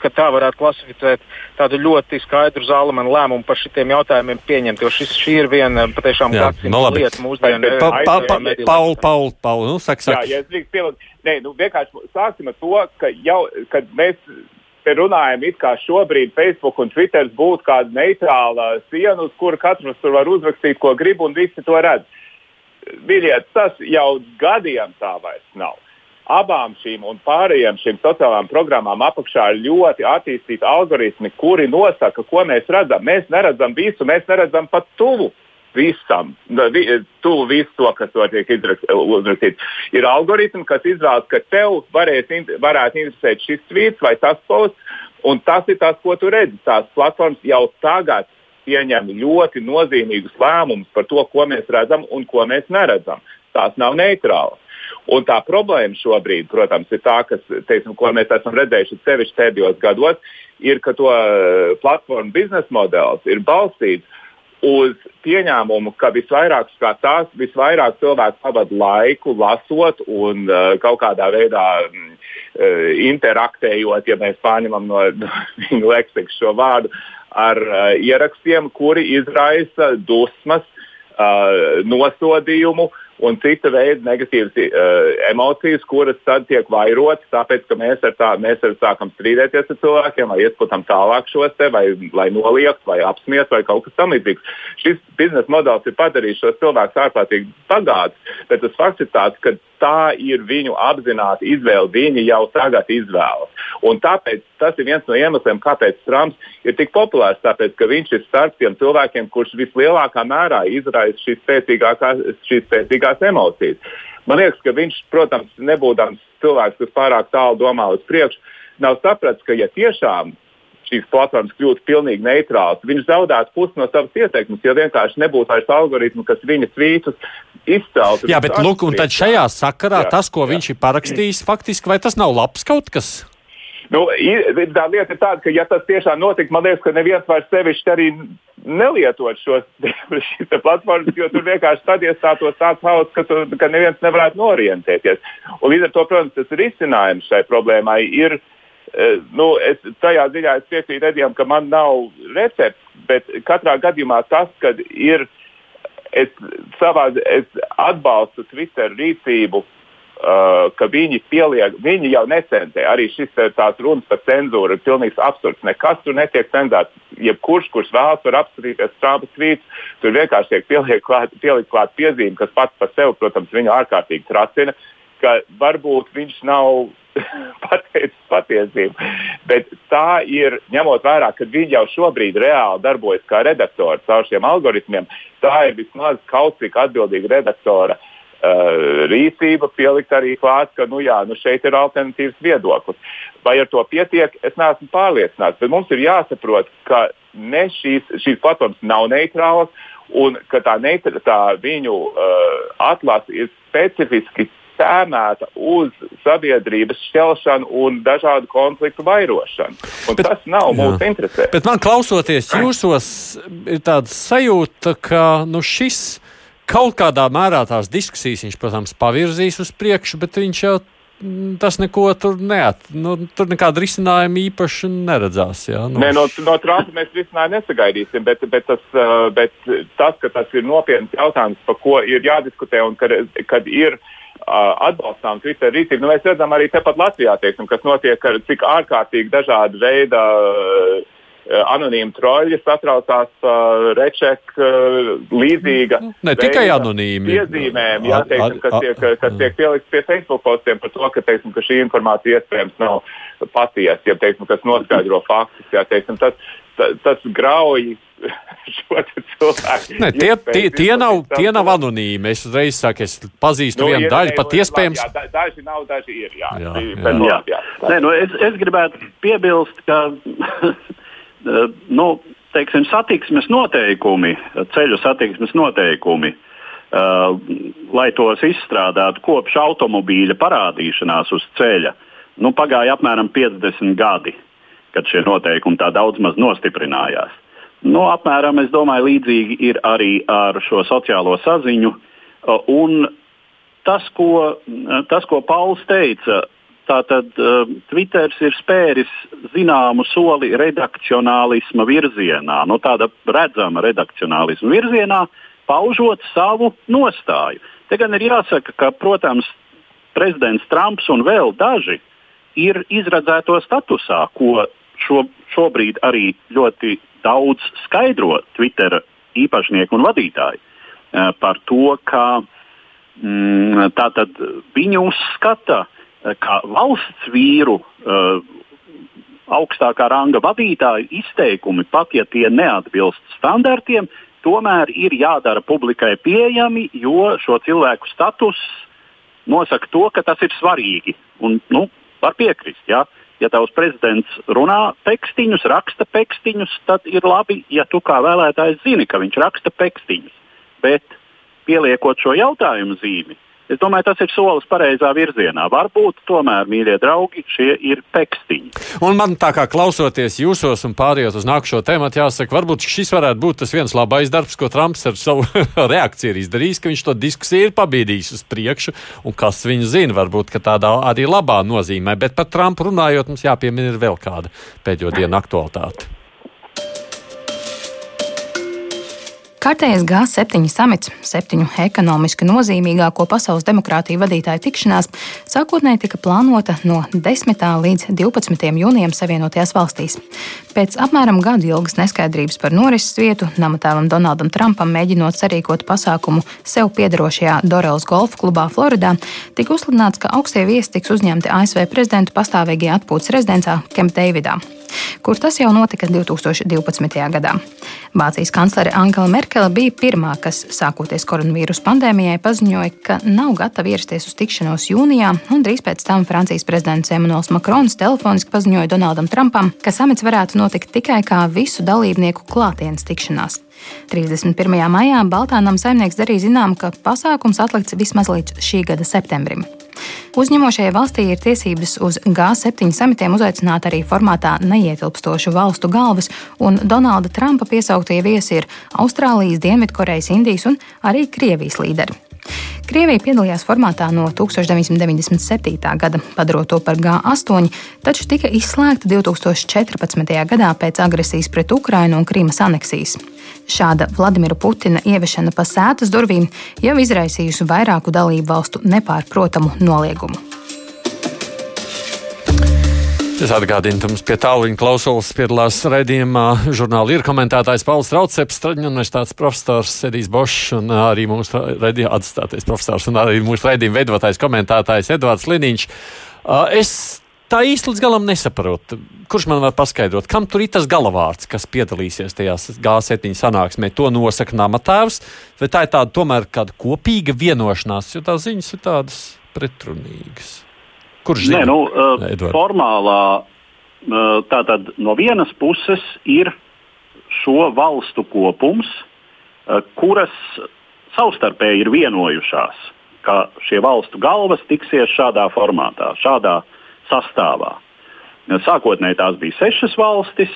ka tā varētu klasificēt tādu ļoti skaidru zālamanu lēmumu par šiem jautājumiem pieņemt. Jo šis, šī ir viena patiešām gadsimta no nu lieta mūsdienu pa, pa, pa, Paul, Paul, Paul, nu, saka, saka. Jā, ja es drīkst pievilkt, nē, nu vienkārši sāksim ar to, ka jau, kad mēs te runājam, it kā šobrīd Facebook un Twitter būtu kāda neitrāla siena, uz kuru katrs tur var uzrakstīt, ko grib, un visi to redz. Mīļiet, tas jau gadiem tā vairs nav abām šīm un pārējām šīm sociālām programmām apakšā ir ļoti attīstīti algoritmi, kuri nosaka, ko mēs redzam. Mēs neredzam visu, mēs neredzam pat tuvu visam, tuvu visu to, kas tur tiek uzrakstīts. Ir algoritmi, kas izvēlas, ka tev varēs, varētu interesēt šis tvīts vai tas posts. Un tas ir tas, ko tu redzi. Tās platformas jau tagad pieņem ļoti nozīmīgus lēmumus par to, ko mēs redzam un ko mēs neredzam. Tās nav neitrālas. Un tā problēma šobrīd, protams, ir tā, kas, teiksim, ko mēs esam redzējuši sevišķi pēdējos gados, ir, ka to eh, platformu biznesa modelis ir balstīts uz pieņēmumu, ka visvairāk skatās, visvairāk cilvēku pavada laiku lasot un uh, kaut kādā veidā uh, interaktējot, ja mēs pārņemam no, no viņa leksikas šo vārdu, ar uh, ierakstiem, kuri izraisa dusmas, uh, nosodījumu. Uh, un cita veida negatīvas uh, emocijas, kuras tad tiek vairotas, tāpēc, ka mēs ar, tā, mēs ar sākam strīdēties ar cilvēkiem, vai ieskatām tālāk šos te, vai lai noliegt, vai apsmiest, vai kaut kas tamlīdzīgs. Šis biznesa modelis ir padarījis šos cilvēkus ārkārtīgi bagātus, bet tas fakts ir tāds, ka tā ir viņu apzināta izvēle. Viņi jau tagad izvēlas. Un tāpēc tas ir viens no iemesliem, kāpēc Trumps ir tik populārs. Tāpēc, ka viņš ir starp tiem cilvēkiem, kurš vislielākā mērā izraisa šīs spēcīgākās, emocijas. Man liekas, ka viņš, protams, nebūdams cilvēks, kas pārāk tālu domā uz priekšu, nav sapratis, ka ja tiešām šīs platformas kļūtu pilnīgi neitrālas, viņš zaudētu pusi no savas ieteikumus, jo vienkārši nebūtu vairs algoritmu, kas viņa tvītus izceltu. Jā, bet lūk, un tad šajā sakarā jā, tas, ko jā. viņš ir parakstījis, faktiski, vai tas nav labs kaut kas? Nu, tā lieta ir tāda, ka, ja tas tiešām notiktu, man liekas, ka neviens vairs sevišķi arī nelietot šos platformas, jo tur vienkārši tad iestātos tāds hauss, ka, tu, ka neviens nevarētu norientēties. Un līdz ar to, protams, tas risinājums šai problēmai ir. Eh, nu, es, tajā ziņā es piekrītu Edijam, ka man nav recepts, bet katrā gadījumā tas, ka ir uh, es, savā, es atbalstu Twitter rīcību, uh, ka viņi pieliek, viņi jau necenzē. Arī šis tās runas par cenzūru ir pilnīgs absurds. Nekas tur netiek cenzēts. Jebkurš, kurš vēlas, var apskatīties Trumpa tvītus, tur vienkārši tiek pielikt klāt, pielikt klāt piezīme, kas pats par sevi, protams, viņu ārkārtīgi tracina, ka varbūt viņš nav pateicis patiesību. Bet tā ir, ņemot vērā, ka viņi jau šobrīd reāli darbojas kā redaktori caur šiem algoritmiem, tā ir vismaz kaut cik atbildīga redaktora uh, rīcība, pielikt arī klāt, ka nu, jā, nu šeit ir alternatīvs viedoklis. Vai ar to pietiek, es neesmu pārliecināts. Bet mums ir jāsaprot, ka ne šīs, šīs platformas nav neitrālas un ka tā, neitra, tā viņu uh, atlase ir specifiski tēmēta uz sabiedrības šķelšanu un dažādu konfliktu vairošanu. Un bet, tas nav jā. mūsu interesē. Bet man klausoties jūsos, ir tāda sajūta, ka nu, šis kaut kādā mērā tās diskusijas viņš, protams, pavirzīs uz priekšu, bet viņš jau tas neko tur neat, nu, tur nekāda risinājuma īpaši neredzās. Jā, nu. Nē, no, no Trumpa mēs risinājumu nesagaidīsim, bet, bet, tas, bet tas, ka tas ir nopietns jautājums, par ko ir jādiskutē un kad, kad ir uh, atbalstām Twitter rīcību. Nu, mēs redzam arī tepat Latvijā, teiksim, kas notiek, cik ārkārtīgi dažādi veidi anonīmi troļļi satraucās uh, reček uh, līdzīga. Ne tikai anonīmi. Piezīmēm, jā, teiksim, kas, tiek, kas tiek pielikts pie Facebook postiem par to, ka, teiksim, ka šī informācija iespējams nav patiesa, ja teiksim, kas noskaidro faktus. Jā, teiksim, tas, tas, tas cilvēku. Ne, tie, tie, tie, nav, tie nav anonīmi. Es uzreiz saku, es pazīstu nu, vienu daļu, pat iespējams. Jā, daži nav, daži ir. Jā, jā, jā. jā. jā. Nē, nu, es, es gribētu piebilst, ka nu, teiksim, satiksmes noteikumi, ceļu satiksmes noteikumi. Uh, lai tos izstrādātu kopš automobīļa parādīšanās uz ceļa, nu, pagāja apmēram 50 gadi, kad šie noteikumi tā daudz maz nostiprinājās. Nu, apmēram, es domāju, līdzīgi ir arī ar šo sociālo saziņu. Uh, un tas, ko, tas, ko Pauls teica, tātad uh, Twitter ir spēris zināmu soli redakcionālisma virzienā, nu, tāda redzama redakcionālisma virzienā, paužot savu nostāju. Te gan ir jāsaka, ka, protams, prezidents Trumps un vēl daži ir izredzēto statusā, ko šo, šobrīd arī ļoti daudz skaidro Twitter īpašnieki un vadītāji uh, par to, ka mm, viņi uzskata, uh, ka valsts vīru uh, augstākā ranga vadītāju izteikumi, pat ja tie neatbilst standartiem, tomēr ir jādara publikai pieejami, jo šo cilvēku status nosaka to, ka tas ir svarīgi. Un, nu, var piekrist. Ja? Ja tavs prezidents runā tekstiņus, raksta tekstiņus, tad ir labi, ja tu kā vēlētājs zini, ka viņš raksta tekstiņus. Bet pieliekot šo jautājumu zīmi, Es domāju, tas ir solis pareizā virzienā. Varbūt tomēr, mīļie draugi, šie ir tekstiņi. Un man tā kā klausoties jūsos un pārējot uz nākamšo tēmu, jāsaka, varbūt šis varētu būt tas viens labais darbs, ko Trumps ar savu reakciju ir izdarījis, ka viņš to diskusiju ir pabīdījis uz priekšu, un kas viņu zina, varbūt tādā arī labā nozīmē. Bet par Trumpu runājot, mums jāpiemina vēl kāda pēdējo dienu aktualitāte. Kārtējais G7 samits, septiņu ekonomiski nozīmīgāko pasaules demokrātiju vadītāju tikšanās, sākotnēji tika plānota no 10. līdz 12. jūnijam Savienotajās valstīs. Pēc apmēram gadu ilgas neskaidrības par norises vietu, namatēlam Donaldam Trumpam mēģinot sarīkot pasākumu sev piedarošajā Dorels golfa klubā Floridā, tika uzsludināts, ka augstie viesi tiks uzņemti ASV prezidentu pastāvīgajā atpūtas rezidencā Kemp Deividā kur tas jau notika 2012. gadā. Vācijas kanclere Angela Merkele bija pirmā, kas, sākoties koronavīrus pandēmijai, paziņoja, ka nav gatava ierasties uz tikšanos jūnijā, un drīz pēc tam Francijas prezidents Emmanuels Macrons telefoniski paziņoja Donaldam Trumpam, ka samits varētu notikt tikai kā visu dalībnieku klātienes tikšanās. 31. maijā Baltānam saimnieks darīja zinām, ka pasākums atlikts vismaz līdz šī gada septembrim. Uzņemošajai valstī ir tiesības uz G7 samitiem uzaicināt arī formātā neietilpstošu valstu galvas, un Donalda Trumpa piesauktie viesi ir Austrālijas, Dienvidkorejas, Indijas un arī Krievijas līderi. Krievija piedalījās formātā no 1997. gada, padarot to par G8, taču tika izslēgta 2014. gadā pēc agresijas pret Ukrainu un Krīmas aneksijas. Šāda Vladimira Putina ieviešana pa sētas durvīm jau izraisījusi vairāku dalību valstu nepārprotamu noliegumu. Es atgādinu, ka mums pie tālruņa klausulas piedalās raidījumā žurnāla ir komentētājs Pauls Trauceps, Straņu universitātes profesors Edijs Bošs un arī mūsu raidījuma atstātais profesors un arī mūsu raidījuma veidotājs komentētājs Edvards Liniņš. Es tā īsti līdz galam nesaprotu. Kurš man var paskaidrot, kam tur ir tas galavārds, kas piedalīsies tajā G7 sanāksmē? To nosaka namatēvs, vai tā ir tāda tomēr kāda kopīga vienošanās, jo tās ziņas ir tādas pretrunīgas. Kurš zina? Nē, nu, uh, Edvard. formālā uh, tātad no vienas puses ir šo valstu kopums, uh, kuras savstarpēji ir vienojušās, ka šie valstu galvas tiksies šādā formātā, šādā sastāvā. Sākotnēji tās bija sešas valstis,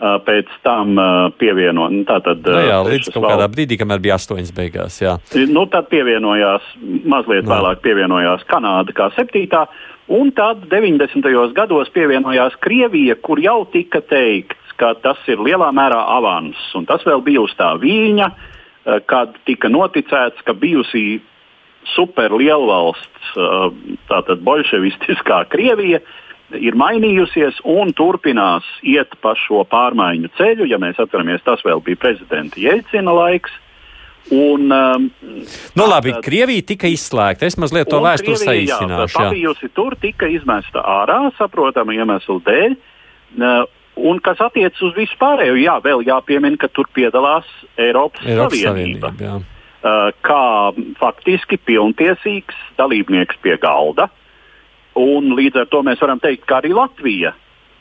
pēc tam pievienot. Nu, tātad, no nu jā, līdz kaut kādā brīdī, kamēr bija astoņas beigās. Jā. Nu, tad pievienojās, mazliet no. vēlāk pievienojās Kanāda kā septītā, Un tad 90. gados pievienojās Krievija, kur jau tika teikts, ka tas ir lielā mērā avans. Un tas vēl bija uz tā viļņa, eh, kad tika noticēts, ka bijusī superlielvalsts, eh, tātad bolševistiskā Krievija, ir mainījusies un turpinās iet pa šo pārmaiņu ceļu. Ja mēs atceramies, tas vēl bija prezidenta Jeļcina laiks. Un, um, nu, labi, tad, Krievija tika izslēgta. Es mazliet to vēsturi saīsināšu. Tā bijusi tur, tika izmesta ārā, saprotama iemesla dēļ. Uh, un kas attiecas uz visu pārējo, jā, vēl jāpiemina, ka tur piedalās Eiropas, Eiropas Savienība. Savienība uh, kā faktiski pilntiesīgs dalībnieks pie galda. Un līdz ar to mēs varam teikt, ka arī Latvija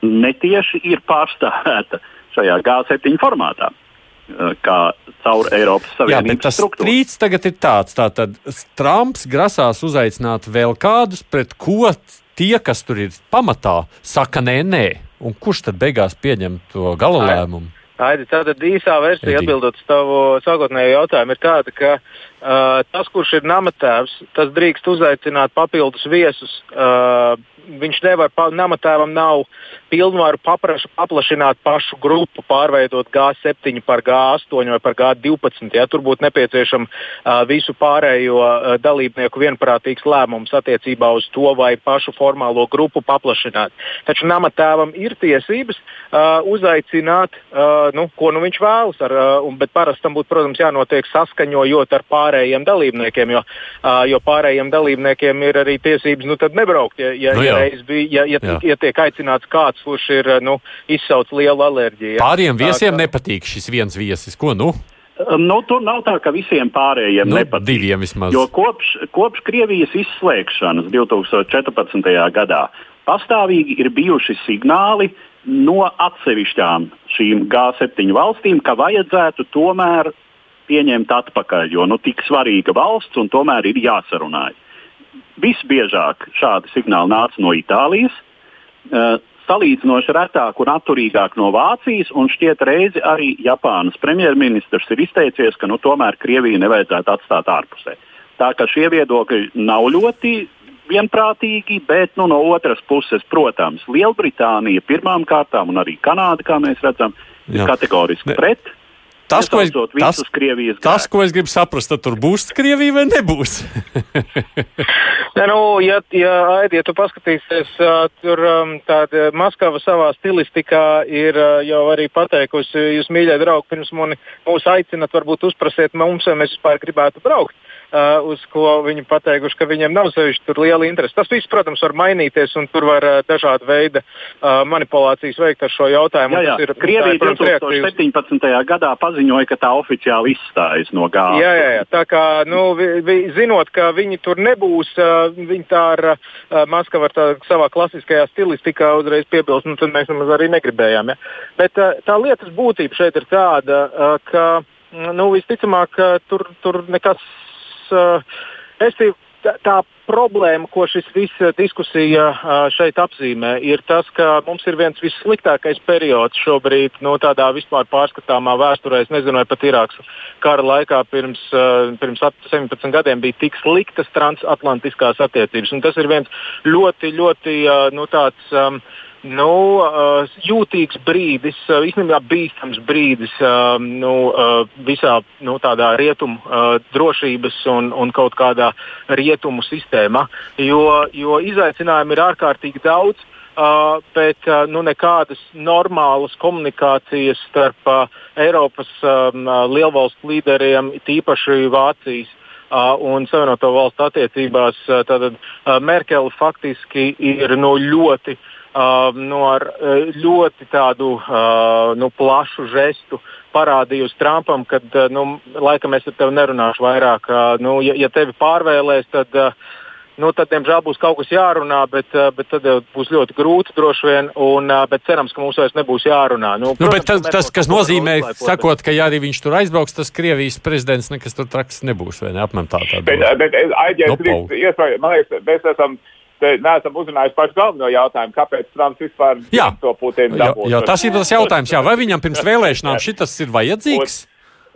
netieši ir pārstāvēta šajā G7 formātā. Eh, kā caur Eiropas Savienības Jā, tas struktūru. Strīds tagad ir tāds, tātad Trumps grasās uzaicināt vēl kādus, pret ko tie, kas tur ir pamatā, saka nē, nē. Un kurš tad beigās pieņem to gala lēmumu? Aidi, tātad īsā versija atbildot uz tavu sākotnējo jautājumu ir tāda, ka uh, tas, kurš ir namatēvs, tas drīkst uzaicināt papildus viesus. Uh, viņš nevar, namatēvam nav pilnvaru paprašu, paplašināt pašu grupu, pārveidot G7 par G8 vai par G12. Ja, tur būtu nepieciešams uh, visu pārējo uh, dalībnieku vienprātīgs lēmums attiecībā uz to, vai pašu formālo grupu paplašināt. Taču namatēvam ir tiesības uh, uzaicināt, uh, nu, ko nu viņš vēlas, ar, uh, bet parasti tam būtu, protams, jānotiek saskaņojot ar pārējiem dalībniekiem, jo, uh, jo pārējiem dalībniekiem ir arī tiesības nu, nebraukt. Ja, ja, nu, ja, reiz bija, ja, ja, ja tiek aicināts kāds, kurš ir nu, izsaucis lielu alerģiju. Pāriem viesiem tā, ka... nepatīk šis viens viesis. Ko nu? Nu, tur nav tā, ka visiem pārējiem nu, nepatīk. Diviem vismaz. Jo kopš, kopš Krievijas izslēgšanas 2014. gadā pastāvīgi ir bijuši signāli no atsevišķām šīm G7 valstīm, ka vajadzētu tomēr pieņemt atpakaļ, jo nu, tik svarīga valsts un tomēr ir jāsarunājas. Visbiežāk šādi signāli nāca no Itālijas, uh, salīdzinoši retāk un atturīgāk no Vācijas, un šķiet reizi arī Japānas premjerministrs ir izteicies, ka nu, tomēr Krieviju nevajadzētu atstāt ārpusē. Tā ka šie viedokļi nav ļoti vienprātīgi, bet nu, no otras puses, protams, Lielbritānija pirmām kārtām un arī Kanāda, kā mēs redzam, ir kategoriski pret. Tas, ko es, tas, tas, ko es gribu saprast, tad tur būs Krievija vai nebūs? ne, nu, ja, ja, Aidi, ja tu paskatīsies, tur tāda Maskava savā stilistikā ir jau arī pateikusi, jūs mīļie draugi, pirms mani, mūs aicinat, varbūt uzprasiet mums, vai mēs vispār gribētu braukt uh, uz ko viņi pateikuši, ka viņiem nav sevišķi liela interese. Tas viss, protams, var mainīties, un tur var uh, dažādi veidi uh, manipulācijas veikt ar šo jautājumu. Jā, jā. Ir, Krievija ir, protams, 2017. gadā paziņoja, ka tā oficiāli izstājas no gāzes. Jā, jā, jā. Tā kā, nu, vi, vi, zinot, ka viņi tur nebūs, uh, viņi tā ar uh, Maskavu ar tā, savā klasiskajā stilistikā uzreiz piebilst, nu, tad mēs nemaz arī negribējām. Ja? Bet uh, tā lietas būtība šeit ir tāda, uh, ka nu, visticamāk, tur, tur nekas uh, es teiktu, tā, tā problēma, ko šis viss diskusija šeit apzīmē, ir tas, ka mums ir viens vissliktākais periods šobrīd, no nu, tādā vispār pārskatāmā vēsturē. Es nezinu, vai pat Irākas kara laikā pirms, pirms 17 gadiem bija tik sliktas transatlantiskās attiecības. Un tas ir viens ļoti, ļoti nu, tāds. Um, nu, uh, jūtīgs brīdis, uh, īstenībā bīstams brīdis uh, nu, visā nu, tādā rietumu drošības un, un kaut kādā rietumu sistēmā. Jo, jo izaicinājumu ir ārkārtīgi daudz. Uh, bet uh, nu, nekādas normālas komunikācijas starp uh, Eiropas um, lielvalstu līderiem, tīpaši Vācijas un Savienoto valstu attiecībās, tad Merkele faktiski ir nu, ļoti uh, nu, ar uh, ļoti tādu uh, nu, plašu žestu parādījusi Trumpam, ka, uh, nu, laikam es ar tevi nerunāšu vairāk. Uh, nu, ja, ja tevi pārvēlēs, tad, nu, tad, diemžēl, būs kaut kas jārunā, bet, bet tad būs ļoti grūti droši vien. Un, bet cerams, ka mums vairs nebūs jārunā. Nu, nu, protams, tas, tas, kas nozīmē, sakot, ka ja arī viņš tur aizbrauks, tas Krievijas prezidents nekas tur traks nebūs. Ne? Apmēram tā. tā bet, bet, aizies, no, man liekas, mēs esam neesam uzrunājuši pašu galveno jautājumu, kāpēc Trumps vispār to Putinu dabūs. Jā, tas ir tas jautājums, jā, vai viņam pirms vēlēšanām šitas ir vajadzīgs?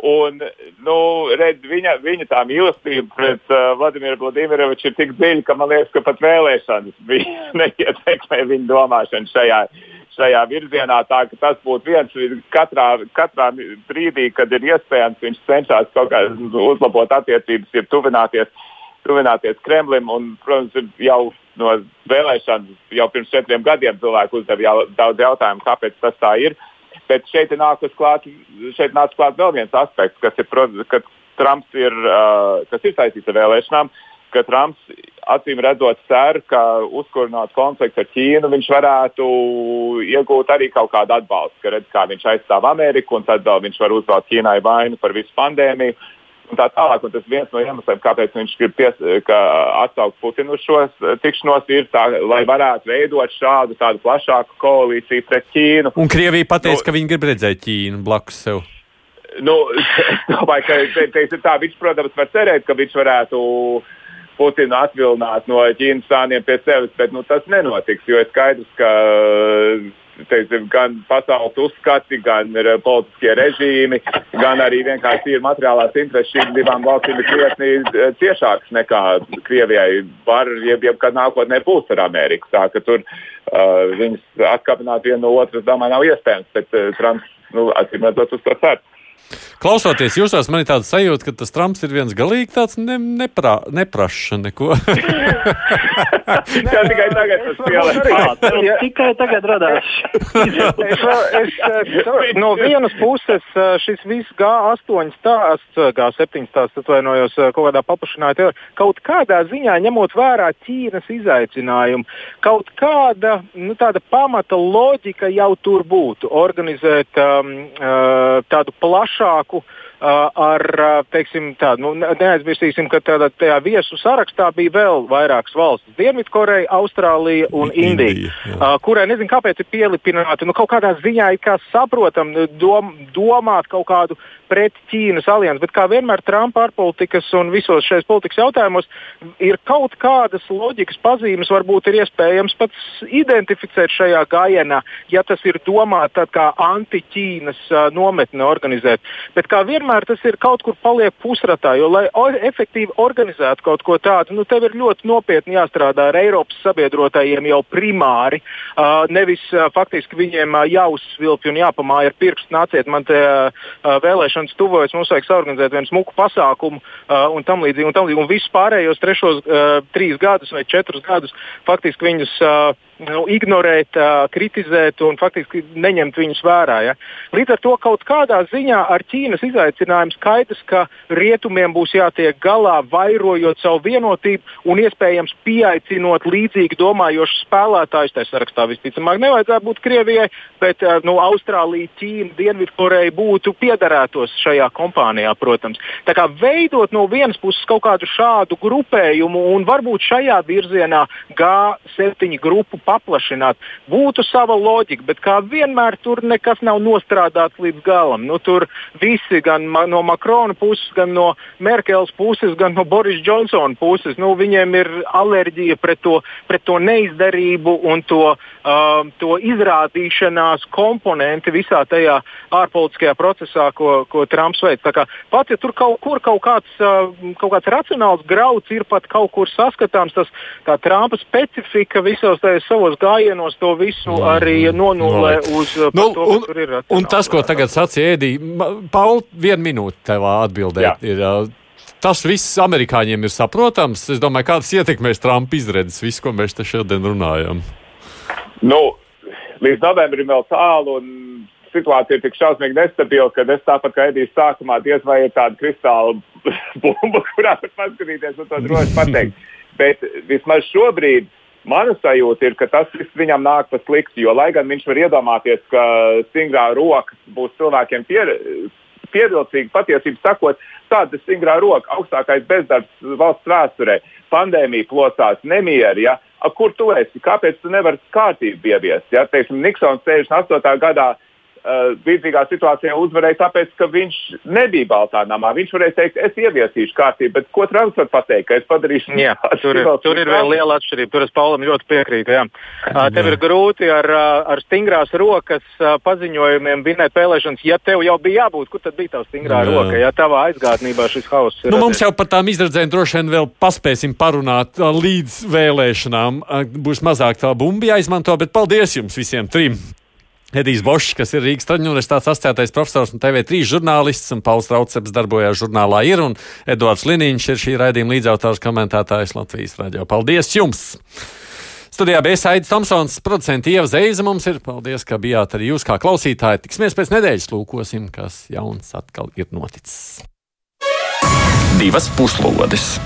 Un, nu, redz, viņa, viņa tā mīlestība pret uh, Vladimiru Vladimiroviču ir tik dziļa, ka man liekas, ka pat vēlēšanas bija neietekmē viņa domāšanu šajā, šajā virzienā. Tā, tas būtu viens katrā, katrā brīdī, kad ir iespējams, viņš cenšas kaut kā uzlabot attiecības, ir tuvināties, tuvināties Kremlim. Un, protams, jau no vēlēšanas jau pirms četriem gadiem cilvēki uzdeva jau, daudz jautājumu, kāpēc tas tā ir. Bet šeit nāk klāt, šeit nāk klāt vēl viens aspekts, kas ir, ka Trumps ir, kas ir saistīts ar vēlēšanām, ka Trumps acīm redzot cer, ka uzkurināt konfliktu ar Ķīnu, viņš varētu iegūt arī kaut kādu atbalstu, ka redz, kā viņš aizstāv Ameriku, un tad vēl viņš var uzvelt Ķīnai vainu par visu pandēmiju un tā tālāk. Un tas viens no iemesliem, kāpēc viņš grib pies, atsaukt Putinu uz šo tikšanos, ir tā, lai varētu veidot šādu plašāku koalīciju pret Ķīnu. Un Krievija pateica, nu, ka viņi grib redzēt Ķīnu blakus sev. Nu, es domāju, ka te, te, tā, viņš, protams, var cerēt, ka viņš varētu Putinu atvilināt no Ķīnas sāniem pie sevis, bet nu, tas nenotiks, jo ir skaidrs, ka teiksim, gan pasaules uzskati, gan eh, politiskie režīmi, gan arī vienkārši ir materiālās intereses šīm divām valstīm ir krietni eh, ciešākas nekā Krievijai var, jeb, jeb kad nākotnē būs ar Ameriku. Tā ka tur uh, viņas atkāpināt vienu no otras, domāju, nav iespējams, bet uh, Trumps, nu, acīm redzot, uz to cer. Klausoties jūsos, man ir tāds sajūta, ka tas Trumps ir viens galīgi tāds ne, neprā, nepraša neko. Jā, tikai tagad tas spēlē. Tikai tagad radās. es, es, no vienas puses šis viss G8 stāsts, G7 stāsts, atvainojos, kaut kādā paplašinātā, kaut kādā ziņā ņemot vērā Ķīnas izaicinājumu, kaut kāda nu, tāda pamata loģika jau tur būtu. Organizēt um, tādu plašu plašāku ar, teiksim, tādu, nu, neaizmirsīsim, ka tādā, tajā viesu sarakstā bija vēl vairākas valstis - Dienvidkoreja, Austrālija un Indija, Indija. kurai nezinu, kāpēc ir pielipināti, nu, kaut kādā ziņā ir kā saprotam, dom, domāt kaut kādu pret Ķīnas aliansi, bet kā vienmēr Trumpa ārpolitikas un visos šajos politikas jautājumos ir kaut kādas loģikas pazīmes, varbūt ir iespējams pat identificēt šajā gājienā, ja tas ir domāts kā anti-Ķīnas uh, nometne organizēt. Bet kā vienmēr tas ir kaut kur paliek pusratā, jo, lai efektīvi organizētu kaut ko tādu, nu, tev ir ļoti nopietni jāstrādā ar Eiropas sabiedrotajiem jau primāri, uh, nevis uh, faktiski viņiem uh, jāuzsvilpj un jāpamāja ar pirkstu, nāciet man te vēlēšanas tuvojas, mums vajag saorganizēt vienu smuku pasākumu un tam līdzīgi. Un, tam līdzīgi. un visus pārējos trešos trīs gadus vai četrus gadus faktiski viņus. Uh, nu, ignorēt, kritizēt un faktiski neņemt viņus vērā. Ja? Līdz ar to kaut kādā ziņā ar Ķīnas izaicinājumu skaidrs, ka rietumiem būs jātiek galā, vairojot savu vienotību un iespējams pieaicinot līdzīgi domājošus spēlētājus. Tā sarakstā visticamāk nevajadzētu būt Krievijai, bet nu, Austrālija, Ķīna, Dienvidkoreja būtu piederētos šajā kompānijā, protams. Tā kā veidot no vienas puses kaut kādu šādu grupējumu un varbūt šajā virzienā G7 grupu paplašināt. Būtu sava loģika, bet kā vienmēr tur nekas nav nostrādāts līdz galam. Nu, tur visi, gan no Makrona puses, gan no Merkeles puses, gan no Boris Johnsona puses, nu, viņiem ir alerģija pret to, pret to neizdarību un to, uh, to izrādīšanās komponenti visā tajā ārpolitiskajā procesā, ko, ko Trumps veic. Pat ja tur kaut kur kaut kāds, uh, kaut kāds racionāls grauds ir pat kaut kur saskatāms, tas tā Trumpa specifika visos tajos savos gājienos to visu mm. arī nonulē uz nu, to, un, tur ir. Un tas, ko tagad sacīja Ēdija, Paul, vienu minūti tev atbildēt. Ir, Tas viss amerikāņiem ir saprotams. Es domāju, kādas ietekmēs Trumpa izredzes, visu, ko mēs te šodien runājam. Nu, līdz novembrim vēl tālu, un situācija ir tik šausmīgi nestabila, ka es tāpat kā Edijs sākumā diez vai ir tāda kristāla bumba, kurā var paskatīties un to droši pateikt. Bet vismaz šobrīd Mana sajūta ir, ka tas viss viņam nāk pa sliktu, jo lai gan viņš var iedomāties, ka stingrā roka būs cilvēkiem pie, pievilcīga, patiesībā sakot, tāda stingrā roka, augstākais bezdarbs valsts vēsturē, pandēmija plosās, nemieri. Ja? A, kur tu esi? Kāpēc tu nevari kārtību ieviest? Ja? Teiksim, Niksons 68. gadā līdzīgā situācijā uzvarēja, tāpēc, ka viņš nebija Baltā namā. Viņš varēja teikt, es ieviesīšu kārtību, bet ko Trumps var pateikt, ka es padarīšu? Jā, tur ir, tur ir vēl liela atšķirība. Tur es Paulam ļoti piekrītu. Jā. Uh, tev ir grūti ar, uh, ar stingrās rokas paziņojumiem vinēt vēlēšanas, ja tev jau bija jābūt. Kur tad bija tā stingrā jā. roka? Ja tavā aizgādnībā šis hauss ir. Nu, mums jau par tām izredzēm droši vien vēl paspēsim parunāt līdz vēlēšanām. Būs mazāk tā bumbi jāizmanto, bet paldies jums visiem trim! Edijs Bošs, kas ir Rīgas Traģiņu universitātes asociētais profesors un TV3 žurnālists, un Pauls Trauceps darbojās žurnālā ir, un Edvards Liniņš ir šī raidījuma līdzautors komentētājs Latvijas radio. Paldies jums! Studijā bija Aits Tomsons, producents Ieva Zeiza mums ir. Paldies, ka bijāt arī jūs kā klausītāji. Tiksimies pēc nedēļas, lūkosim, kas jauns atkal ir noticis. Divas puslodes!